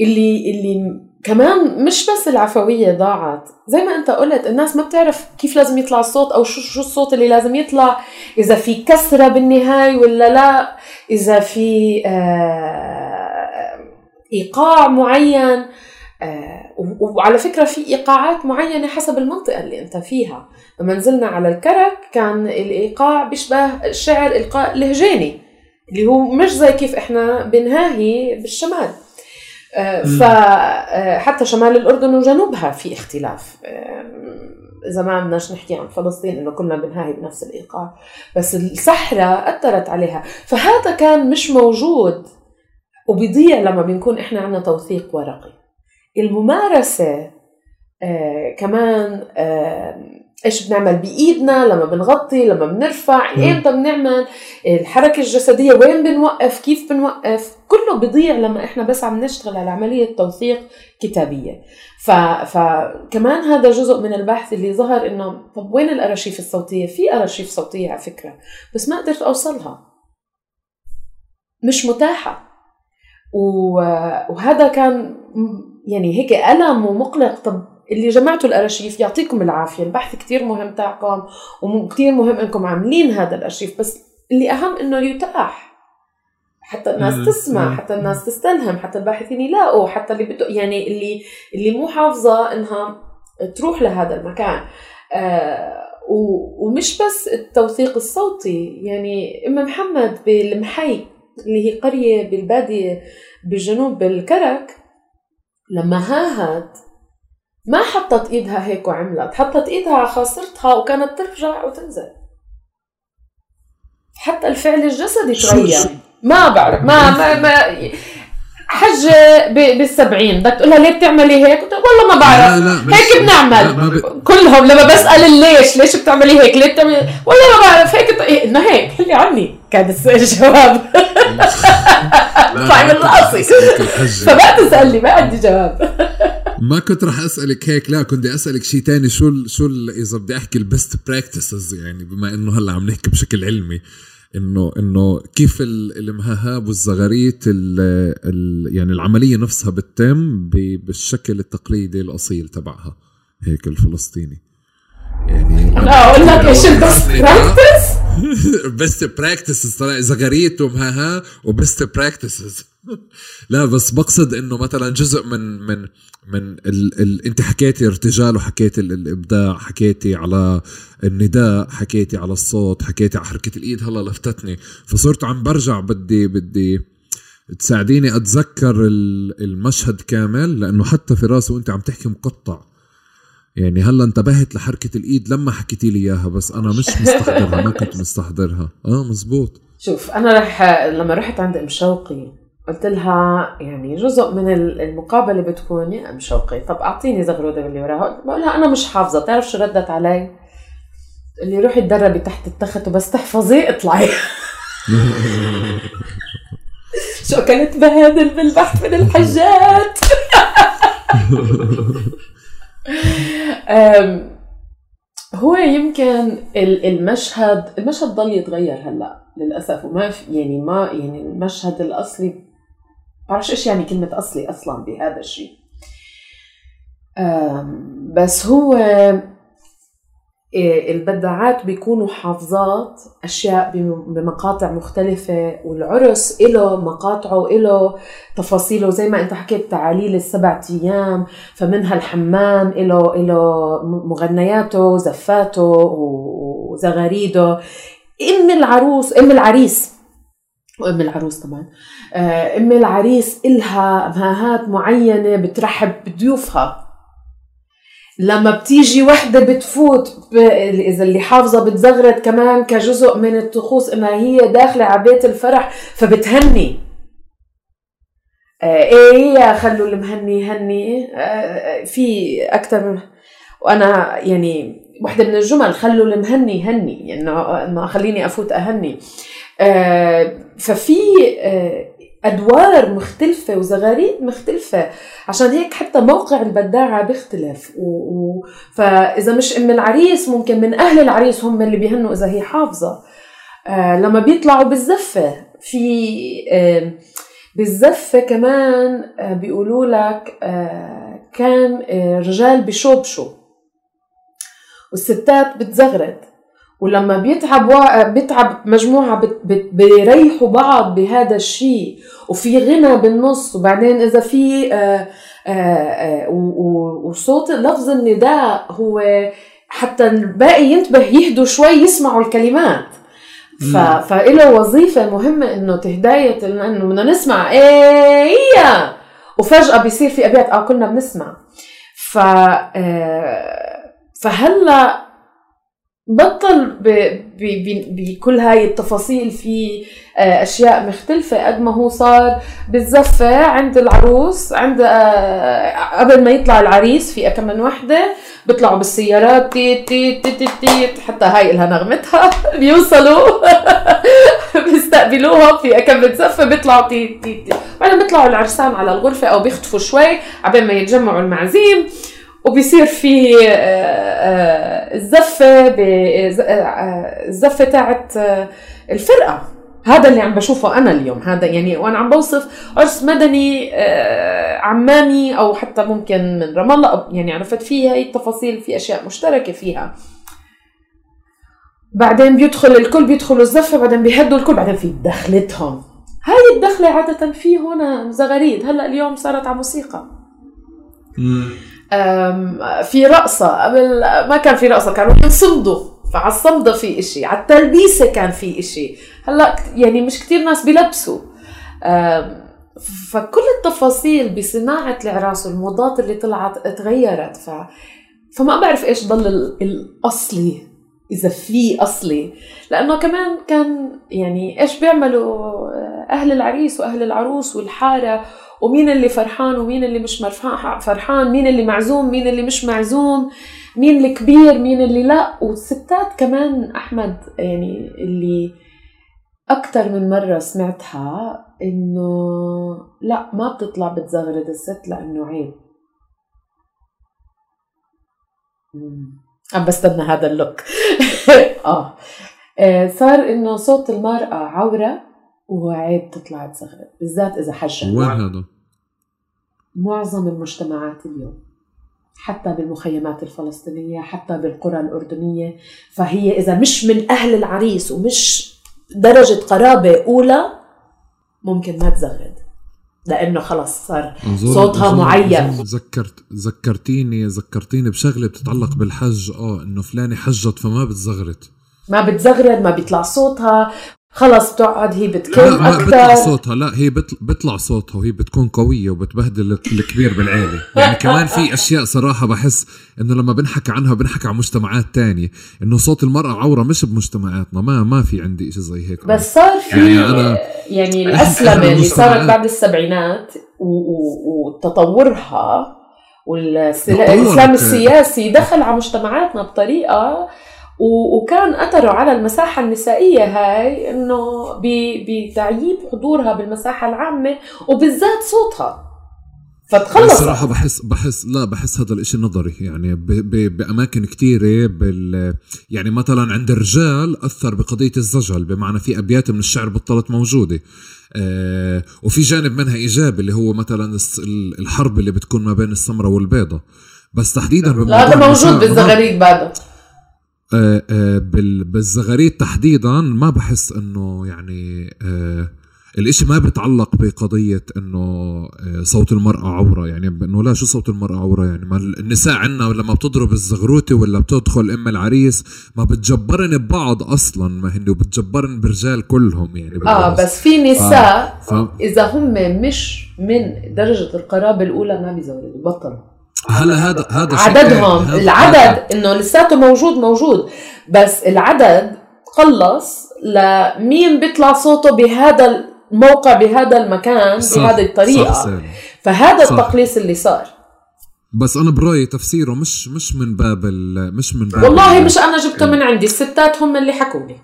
اللي اللي كمان مش بس العفوية ضاعت. زي ما انت قلت الناس ما بتعرف كيف لازم يطلع الصوت أو شو شو الصوت اللي لازم يطلع. إذا في كسرة بالنهاية ولا لا. إذا في آه إيقاع معين. آه وعلى فكرة في إيقاعات معينة حسب المنطقة اللي أنت فيها. لما نزلنا على الكرك كان الإيقاع بيشبه الشعر القاء لهجاني اللي هو مش زي كيف إحنا بنهاهي بالشمال. فحتى آه، شمال الأردن وجنوبها في اختلاف. إذا ما بدناش نحكي عن فلسطين إنه كنا بنهاهي بنفس الإيقاع. بس الصحراء أثرت عليها. فهذا كان مش موجود. وبيضيع لما بنكون إحنا عندنا توثيق ورقي. الممارسة آه كمان آه إيش بنعمل بإيدنا لما بنغطي لما بنرفع إمتى بنعمل الحركة الجسدية وين بنوقف كيف بنوقف كله بيضيع لما إحنا بس عم نشتغل على عملية توثيق كتابية. ف... فكمان هذا جزء من البحث اللي ظهر إنه طب وين الأرشيف الصوتية؟ في أرشيف صوتية على فكرة بس ما قدرت أوصلها. مش متاحة. وهذا كان يعني هيك ألم ومقلق. طب اللي جمعتوا الأرشيف يعطيكم العافية. البحث كتير مهم تاعكم وكتير مهم إنكم عاملين هذا الأرشيف بس اللي أهم إنه يتاح. حتى الناس تسمع حتى الناس تستلهم حتى الباحثين يلاقوا حتى اللي بده يعني اللي اللي مو حافظة إنها تروح لهذا المكان. آه ومش بس التوثيق الصوتي يعني أم محمد بالمحي اللي هي قرية بالبادية بالجنوب بالكرك لما هاهت ما حطت إيدها هيك وعملت حطت إيدها على خاصرتها وكانت ترجع وتنزل. حتى الفعل الجسدي تغير. ما بعرف ما ما, ما حجة بالسبعين. بدك تقولها ليه بتعملي هيك؟ والله ما بعرف. لا لا هيك بنعمل. ب... كلهم لما بسأل ليش ليش بتعملي هيك؟ ليه بتعملي؟ والله ما بعرف. هيك إنه هيك. اللي عني كان الجواب طيب راسي فما تسألني ما عندي جواب. ما كنت راح أسألك هيك لا كنت بدي أسألك شيء تاني. شو ال شو ال إذا بدي أحكي ال best practices يعني بما إنه هلأ عم نحكي بشكل علمي. إنه إنه كيف المهاهاة والزغاريت ال ال يعني العملية نفسها بتتم بالشكل التقليدي الأصيل تبعها هيك الفلسطيني. يعني أنا أقول لك إيش ال best practice best practices زغاريتهم ها ها و best practices لا بس بقصد إنه مثلا جزء من من من ال ال انت حكيتي ارتجال وحكيتي الإبداع حكيتي على النداء حكيتي على الصوت حكيتي على حركة الإيد هلا لفتتني. فصرت عم برجع بدي بدي تساعديني أتذكر المشهد كامل لأنه حتى في راسي وأنت عم تحكي مقطع. يعني هلا انتبهت لحركة الإيد لما حكيتي لي إياها بس أنا مش مستحضرها ما كنت مستحضرها. آه مزبوط. شوف أنا رح لما رحت عند ام شوقي قلت لها يعني جزء من المقابلة بتكون يا أم شوقي طب أعطيني زغروده باللي وراها. بقول لها أنا مش حافظة بتعرف شو ردت علي؟ اللي روحي تدربي تحت التخت وبس تحفظي اطلعي. شو كانت بهادل بالبحث من الحجات هو يمكن المشهد المشهد ضل يتغير هلأ للأسف وما في يعني ما يعني المشهد الأصلي بعرفش إيش يعني كلمة أصلي أصلا بهذا الشيء. بس هو إيه، البداعات بيكونوا حافظات أشياء بمقاطع مختلفة والعرس له مقاطعه له تفاصيله. زي ما أنت حكيت تعاليل السبع أيام فمنها الحمام له له مغنياته زفاته وزغاريده. ام العروس ام العريس. وأم العروس طبعا. آه، أم العريس إلها مهاهات معينة بترحب بضيوفها. لما بتيجي وحدة بتفوت ب... إذا اللي حافظة بتزغرت كمان كجزء من الطقوس إنها هي داخلة على بيت الفرح فبتهني. آه إيه خلوا المهني يهني. آه في أكثر من وأنا يعني وحدة من الجمل خلوا المهني يهني. يعني إنه خليني أفوت أهني. ففي آه أدوار مختلفة وزغاريد مختلفة. عشان هيك حتى موقع البداعة بيختلف. و... و... فإذا مش ام العريس ممكن من أهل العريس هم اللي بيهنوا إذا هي حافظة. آه لما بيطلعوا بالزفة في آه بالزفة كمان آه بيقولوا لك آه كان آه رجال بشوبشوا والستات بتزغرد. ولما بيتعب بيتعب مجموعة بيريحوا بعض بهذا الشيء وفي غنى بالنص وبعدين إذا في آه، آه، آه، وصوت لفظ النداء هو حتى الباقي ينتبه يهدوا شوي يسمعوا الكلمات. ف... فإله وظيفة مهمة إنه تهداية إنه بدنا نسمع. إيه وفجأة بيصير في أبيات آه كنا بنسمع. ف فهلا بطل بكل هاي التفاصيل في آه، أشياء مختلفة. قد ما هو صار بالزفة عند العروس عند آه، قبل ما يطلع العريس في كم من وحدة بيطلعوا بالسيارات تي تي تي تي, حتى هاي لها نغمتها. بيوصلوا بيستقبلوها في كم من زفة بيطلعوا تي تي تي. بعدين بيطلعوا العرسان على الغرفة أو بيختفوا شوي عبين ما يتجمعوا المعازيم. وبيصير في آه، آه، الزفة آه، الزفة تاعت الفرقة. هذا اللي عم بشوفه أنا اليوم. هذا يعني وأنا عم بوصف عرس مدني عماني أو حتى ممكن من رام الله. يعني عرفت في هي التفاصيل في أشياء مشتركة فيها. بعدين بيدخل الكل بيدخلوا الزفة بعدين بيهدوا الكل بعدين في دخلتهم. هاي الدخلة عادة في هنا زغاريد هلأ اليوم صارت على موسيقى. في رقصة قبل ما كان في رقصة كانوا ينصمدوا فعلى الصمدة في إشي على التلبيسة كان في إشي. هلأ يعني مش كتير ناس بيلبسوا. فكل التفاصيل بصناعة العراس والموضات اللي طلعت تغيرت ف... فما بعرف إيش ضل الأصلي إذا في أصلي. لأنه كمان كان يعني إيش بيعملوا أهل العريس وأهل العروس والحارة ومين اللي فرحان ومين اللي مش فرحان؟ مين اللي معزوم؟ مين اللي مش معزوم؟ مين الكبير؟ مين اللي لا؟ والستات كمان أحمد يعني اللي أكثر من مرة سمعتها إنه لا ما بتطلع بتزغرد الست لأنه عيب. عم بستنى هذا اللوك. آه. آه صار إنه صوت المرأة عورة. وعيب تطلع تزغرد بالذات إذا حجة وين هذا؟ معظم المجتمعات اليوم حتى بالمخيمات الفلسطينية حتى بالقرى الأردنية فهي إذا مش من أهل العريس ومش درجة قرابة أولى ممكن ما تزغرد لأنه خلص صار صوتها معين. ذكرت ذكرتيني ذكرتيني بشغلة بتتعلق بالحج. آه إنه فلانة حجت فما بتزغرت ما بتزغرد ما بيطلع صوتها. خلص بتقعد هي بتكل لا ما بيطلع صوتها. لا هي بيطلع صوتها وهي بتكون قوية وبتبهدل الكبير بالعيلة. يعني كمان في أشياء صراحة بحس إنه لما بنحكي عنها بنحكي عن مجتمعات تانية إنه صوت المرأة عورة مش بمجتمعاتنا. ما ما في عندي شيء زي هيك. بس صار في يعني, أنا يعني الأسلمة اللي صارت بعد السبعينات وتطورها والاسلام السياسي دخل على مجتمعاتنا بطريقة وكان أثره على المساحة النسائية هاي إنه بتعييب حضورها بالمساحة العامة وبالذات صوتها. فتخلص. صراحة بحس بحس لا بحس هذا الإشي نظري يعني ب ب بأماكن كثيرة بال يعني مثلا عند الرجال أثر بقضية الزجل بمعنى في أبيات من الشعر بطلت موجودة. آه وفي جانب منها إيجابي اللي هو مثلا الحرب اللي بتكون ما بين السمرة والبيضة. بس تحديدا لا هذا موجود بالزغاريد بعده. بالزغاريد تحديدا ما بحس إنه يعني آه، الإشي ما بتعلق بقضية إنه صوت المرأة عورة. يعني إنه لا شو صوت المرأة عورة يعني؟ ما النساء عنا لما بتضرب الزغروتة ولا بتدخل أم العريس ما بتجبرن ببعض أصلا ما هن وبتجبرن برجال كلهم يعني. آه بس في نساء ف... إذا هم مش من درجة القرابة الأولى ما بيزوروا بطلوا. هلا هذا هذا عددهم هذا العدد إنه لساته موجود موجود. بس العدد قلص لمين بيطلع صوته بهذا الموقع بهذا المكان صح بهذه الطريقة؟ صح فهذا صح. التقليص اللي صار. بس أنا برأيي تفسيره مش مش من باب مش من باب والله مش أنا جبته من عندي الستات هم اللي حكوا لي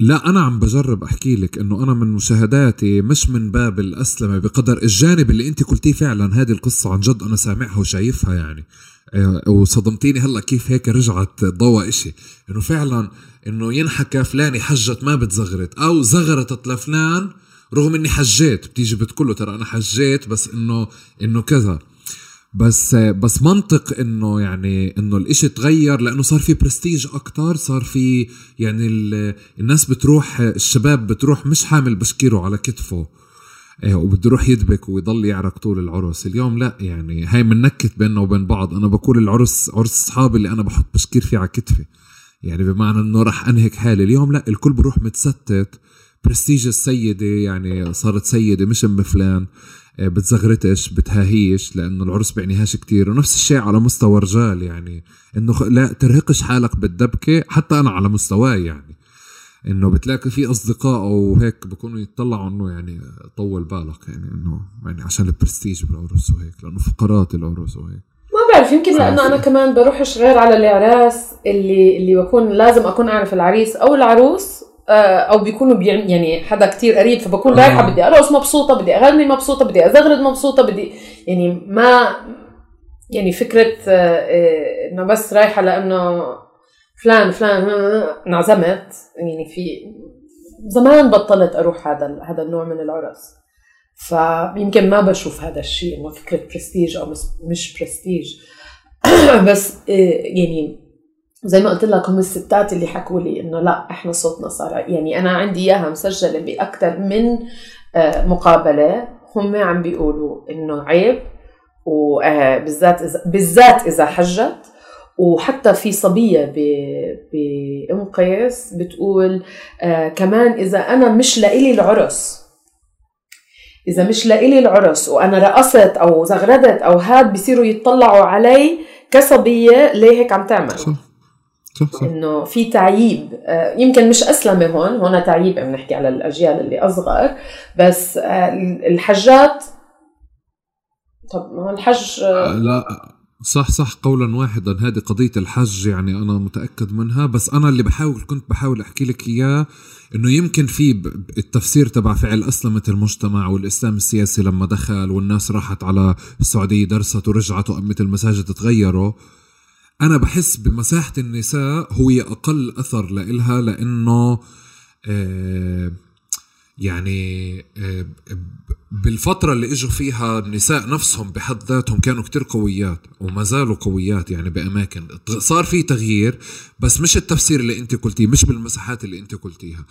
لا أنا عم بجرب أحكي لك إنه أنا من مشاهداتي مش من باب الأسلمة بقدر الجانب اللي أنت قلتيه فعلا. هذه القصة عن جد أنا سامعها وشايفها يعني. آه، وصدمتيني هلأ كيف هيك رجعت ضوى إشي. إنه فعلا إنه ينحكى فلاني حجت ما بتزغرت أو زغرت لفلان رغم إني حجيت. بتيجي بتقول ترى أنا حجيت بس إنه إنه كذا. بس بس منطق إنه يعني إنه الإشي تغير لأنه صار في برستيج أكتر صار في يعني الناس بتروح الشباب بتروح مش حامل بشكيره على كتفه إيه، وبده يروح يدبك ويضل يعرق طول العرس. اليوم لا يعني هاي منكت بيننا وبين بعض. أنا بقول العرس عرس أصحابي اللي أنا بحط بشكير فيه على كتفي. يعني بمعنى إنه راح أنهك حالي. اليوم لا الكل بروح متستت. برستيج السيدة يعني صارت سيدة مش أم فلان. بتزغرتش بتهاهيش لأنه العرس بيعنيهاش كتير. ونفس الشيء على مستوى رجال يعني إنه لا ترهقش حالك بالدبكة حتى أنا على مستواي يعني. إنه بتلاقي في أصدقاء وهيك بكونوا يتطلعوا إنه يعني طول بالك يعني إنه يعني عشان البرستيج بالعرس وهيك لأنه فقرات العرس وهيك. ما بعرف يمكن لأنه أنا كمان بروحش غير على الإعراس اللي اللي بكون لازم أكون أعرف العريس أو العروس آه، أو بيكونوا بيعني يعني حدا كتير قريب فبكون رايحة آه. بدي ارقص مبسوطة بدي أغني مبسوطة بدي أزغرد مبسوطة بدي يعني ما يعني فكرة آه، إنه بس رايحة لأنه فلان فلان انعزمت. يعني في زمان بطلت أروح هذا هذا النوع من العرس. فيمكن ما بشوف هذا الشيء إنه فكرة برستيج أو مش برستيج بس يعني زي ما قلت لك هم الستات اللي حكوا لي إنه لا إحنا صوتنا صار يعني أنا عندي إياها مسجلة باكثر من آه، مقابلة. هم عم بيقولوا إنه عيب وبالذات إذا بالذات إذا حجت. وحتى في صبية بأم قيس بتقول آه كمان إذا أنا مش لإلي العرس إذا مش لإلي العرس وأنا رقصت أو زغردت أو هاد بصيروا يتطلعوا علي كصبية ليه هيك عم تعمل؟ صح صح. إنه في تعييب آه، يمكن مش أسلمة هون هون تعييب عم نحكي على الأجيال اللي أصغر بس آه، الحجات طب ما الحج آه، لا صح صح قولا واحدا. هذه قضية الحج يعني أنا متأكد منها. بس أنا اللي بحاول كنت بحاول أحكي لك إياه إنه يمكن في التفسير تبع فعل أسلمة المجتمع والإسلام السياسي لما دخل والناس راحت على السعودية درست ورجعت وأمة المساجد تغيروا. أنا بحس بمساحة النساء هو أقل أثر لإلها لأنه آه يعني آه، بالفترة اللي إجوا فيها النساء نفسهم بحد ذاتهم كانوا كتير قويات وما زالوا قويات يعني بأماكن. صار في تغيير بس مش التفسير اللي انت قلتيه مش بالمساحات اللي انت قلتيها.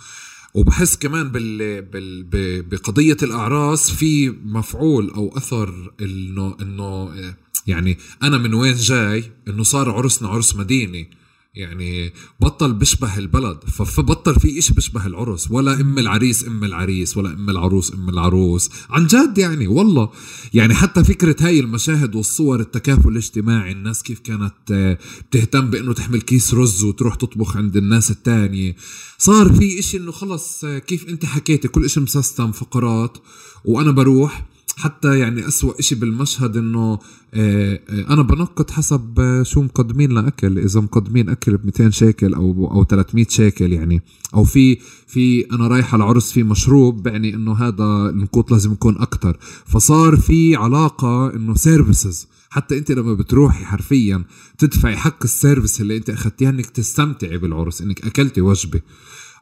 وبحس كمان بال... بال... بقضية الأعراس في مفعول أو أثر إنه إنه آه، يعني أنا من وين جاي؟ إنه صار عرسنا عرس مديني يعني بطل بيشبه البلد. فبطل في إشي بيشبه العرس. ولا أم العريس أم العريس ولا أم العروس أم العروس. عن جد يعني والله. يعني حتى فكرة هاي المشاهد والصور التكافل الاجتماعي الناس كيف كانت آه، بتهتم بإنه تحمل كيس رز وتروح تطبخ عند الناس التانية. صار في إشي إنه خلص آه، كيف أنت حكيتي؟ كل إشي مسستم فقرات. وأنا بروح حتى يعني أسوأ إشي بالمشهد إنه آه، آه، أنا بنقط حسب آه، شو مقدمين لأكل. إذا مقدمين أكل ب 200 شيكل أو أو 300 شيكل يعني. أو في في أنا رايح على العرس في مشروب بعني إنه هذا النقوط لازم يكون أكتر. فصار في علاقة إنه services حتى أنت لما بتروحي حرفيا تدفعي حق ال service اللي أنت أخذتيها إنك تستمتعي بالعرس إنك أكلتي وجبة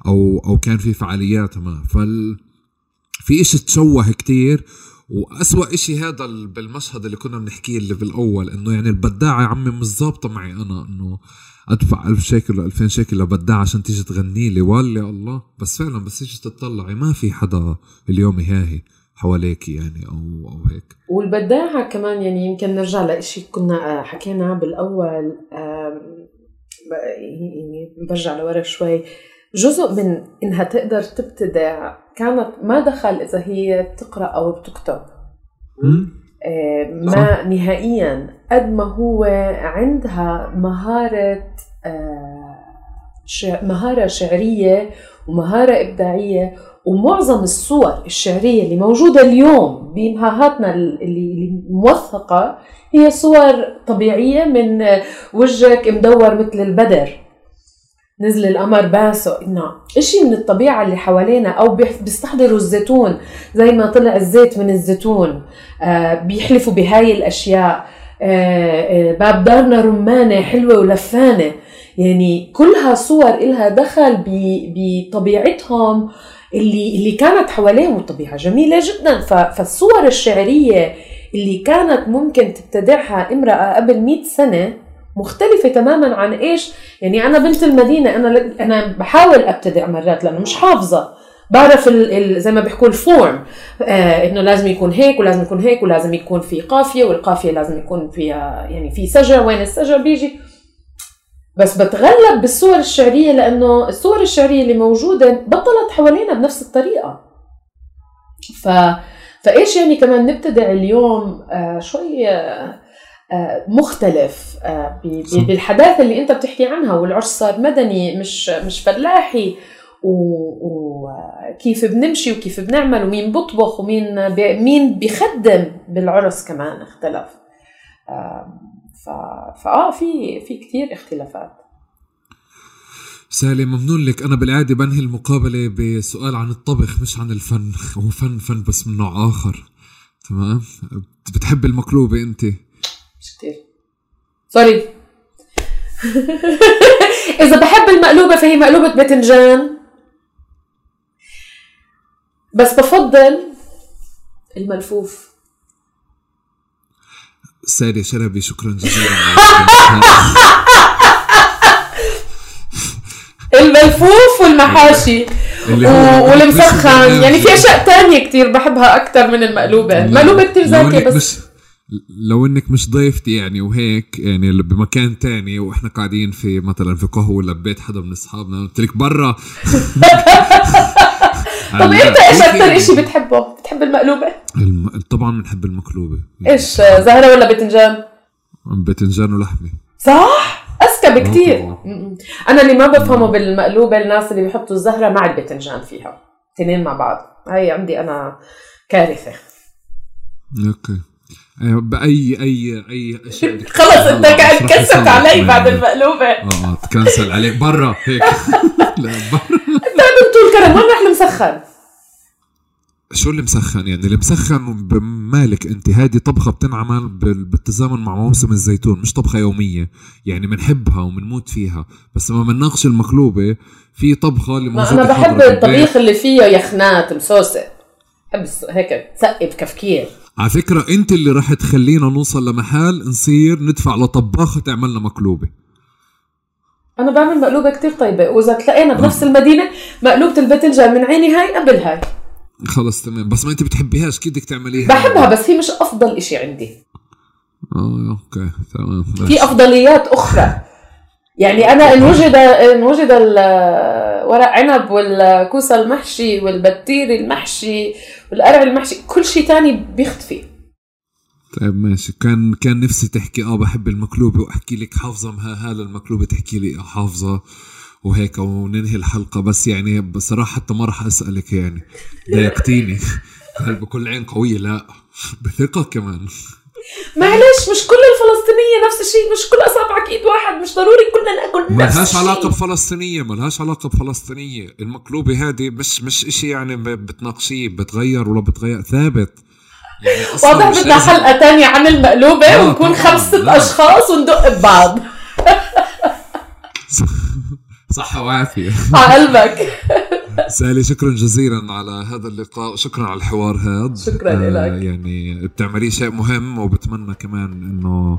أو أو كان في فعاليات ما. فال في إشي تشوه كتير وأسوأ إشي هذا بالمشهد اللي كنا بنحكيه اللي بالأول إنه يعني البداعة يا عمي مش ظابطة معي أنا إنه أدفع ألف شيكل ولا ألفين شيكل لبداعة عشان تيجي تغني لي. ولا الله. بس فعلا بس تيجي تطلعي ما في حدا اليوم هاهي حواليك يعني أو أو هيك. والبداعة كمان يعني يمكن نرجع لإشي كنا حكينا بالأول يعني برجع لورا شوي. جزء من إنها تقدر تبتدع كانت ما دخل إذا هي بتقرا أو بتكتب. آه، ما نهائيا قد ما هو عندها مهارة آه، مهارة شعرية ومهارة إبداعية ومعظم الصور الشعرية اللي موجودة اليوم بمهاهاتنا اللي موثقة هي صور طبيعية من وجهك مدور مثل البدر. نزل القمر باسو إنه إشي من الطبيعة اللي حوالينا أو بيستحضروا الزيتون. زي ما طلع الزيت من الزيتون آه بيحلفوا بهاي الأشياء. آه آه باب دارنا رمانة حلوة ولفانة. يعني كلها صور إلها دخل بطبيعتهم اللي اللي كانت حواليهم الطبيعة جميلة جدا. فالصور الشعرية اللي كانت ممكن تبتدعها امرأة قبل 100 سنة مختلفة تماما عن إيش؟ يعني أنا بنت المدينة أنا أنا بحاول ابتدع مرات لأنه مش حافظة. بعرف زي ما بيحكوا الفورم آه إنه لازم يكون هيك ولازم يكون هيك ولازم يكون في قافية والقافية لازم يكون فيها يعني في سجع وين السجع بيجي. بس بتغلب بالصور الشعرية لأنه الصور الشعرية اللي موجودة بطلت حوالينا بنفس الطريقة. ف... فإيش يعني كمان نبتدع اليوم؟ آه شوي آه، مختلف آه، بالحداثة اللي انت بتحكي عنها والعرس صار مدني مش مش فلاحي وكيف بنمشي وكيف بنعمل ومين بطبخ ومين بي مين بيخدم بالعرس كمان اختلف. فاه في في كثير اختلافات. سالي ممنون لك أنا بالعادة بنهي المقابلة بسؤال عن الطبخ مش عن الفن. هو فن فن بس من نوع آخر. تمام؟ بتحب المقلوبة أنت؟ كتير سوري إذا بحب المقلوبة فهي مقلوبة باذنجان. بس بفضل الملفوف. ساري شربي. شكرا جزيلا. الملفوف والمحاشي والمسخن. يعني في أشياء تانية كتير بحبها أكثر من المقلوبة. المقلوبه كتير زاكيه بس لو إنك مش ضيفتي يعني وهيك يعني بمكان تاني وإحنا قاعدين في مثلا في قهوة ولا ببيت حدا من أصحابنا قلت لك برا. طب انت إيش أكثر شيء بتحبه؟ بتحب المقلوبة؟ الم... طبعا بنحب المقلوبة. إيش زهرة ولا باذنجان؟ باذنجان ولحمة. صح؟ اذكى بكثير أنا اللي ما بفهمه بالمقلوبة الناس اللي بيحطوا الزهرة مع الباذنجان فيها اثنين مع بعض. هاي عندي أنا كارثة. أوكي. بأي أي أي أشياء. خلص أنت قاعد تكسب علي بعد المقلوبه آه آه تكنسل عليك. برا هيك. لا برا. أنت طول كرم وين رح المسخن؟ شو اللي مسخن يعني؟ اللي مسخن بمالك أنت؟ هذه طبخة بتنعمل بالتزامن مع موسم الزيتون مش طبخة يومية. يعني بنحبها وبنموت فيها. بس لما بنناقش المقلوبة في طبخة اللي ما أنا بحب الطبيخ اللي فيه يخنات مسوسة. بحب هيك تسقي بكفكير. على فكرة انت اللي راح تخلينا نوصل لمحل نصير ندفع لطباخه تعملنا مقلوبة. أنا بعمل مقلوبة كتير طيبة وإذا تلاقينا بنفس المدينة مقلوبة البتنجان من عيني هاي قبل هاي. خلص تمام. بس ما انت بتحبيهاش كيف بدك تعمليها. بحبها بس هي مش أفضل إشي عندي. آه أوكي تمام في أفضليات أخرى. يعني أنا إن وجد إن وجد ورق عنب والكوسة المحشي والبتير المحشي والقرع المحشي كل شيء تاني بيختفي طيب ماشي. كان كان نفسي تحكي آه بحب المقلوبه وأحكي لك حافظة مهاله المقلوبه تحكي لي حافظة وهيك وننهي الحلقة. بس يعني بصراحة حتى ما راح أسألك يعني. ضايقتيني. هل بكل عين قوية. لا. بثقة كمان. معلش مش كل الفلسطينية نفس الشيء مش كل أصابعك إيد واحد مش ضروري كلنا نأكل نفس ما لهاش علاقة بفلسطينية ما لهاش علاقة بفلسطينية. المقلوبة هذه مش مش إشي يعني بتناقشيه بتغير ولا بتغير ثابت. يعني واضح بدنا حلقة تانية عن المقلوبة آه ونكون خمس ست أشخاص وندق ببعض. صحة وعافية. على قلبك. سالي شكرا جزيلا على هذا اللقاء وشكرا على الحوار هذا شكرا آه لك يعني بتعملي شيء مهم وبتمنى كمان إنه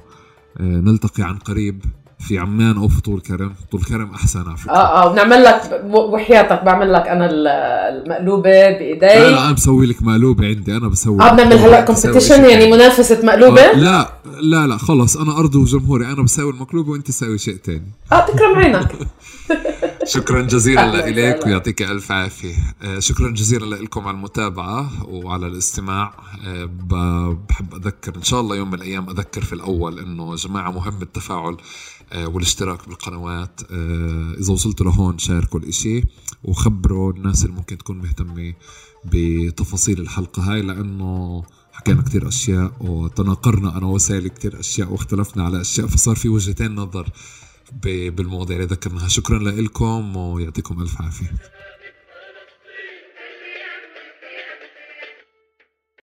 آه نلتقي عن قريب في عمان أو في طول كرم. طول كرم أحسن على فكرة. آه آه بنعمل لك وحياتك بعمل لك أنا المقلوبة بإيدي. لا لا أنا بسوي لك مقلوبة عندي أنا بسوي آه بنعمل هلأ كومبيتيشن يعني منافسة مقلوبة؟ آه لا لا لا خلص أنا أرضي وجمهوري أنا بسوي المقلوبة وأنت تسوي شيء ثاني آه تكرم عينك. شكرا جزيلا لك ويعطيك ألف عافية. آه، شكرا جزيلا لكم على المتابعة وعلى الاستماع. آه، بحب أذكر إن شاء الله يوم من الأيام أذكر في الأول إنه يا جماعة مهم التفاعل آه، والاشتراك بالقنوات. إذا وصلتوا لهون شاركوا الإشي وخبروا الناس اللي ممكن تكون مهتمة بتفاصيل الحلقة هاي لأنه حكينا كتير أشياء وتناقرنا أنا وسائل كتير أشياء واختلفنا على أشياء فصار في وجهتين نظر. بالمواضيع اللي ذكرناها. شكرا لكم ويعطيكم ألف عافية.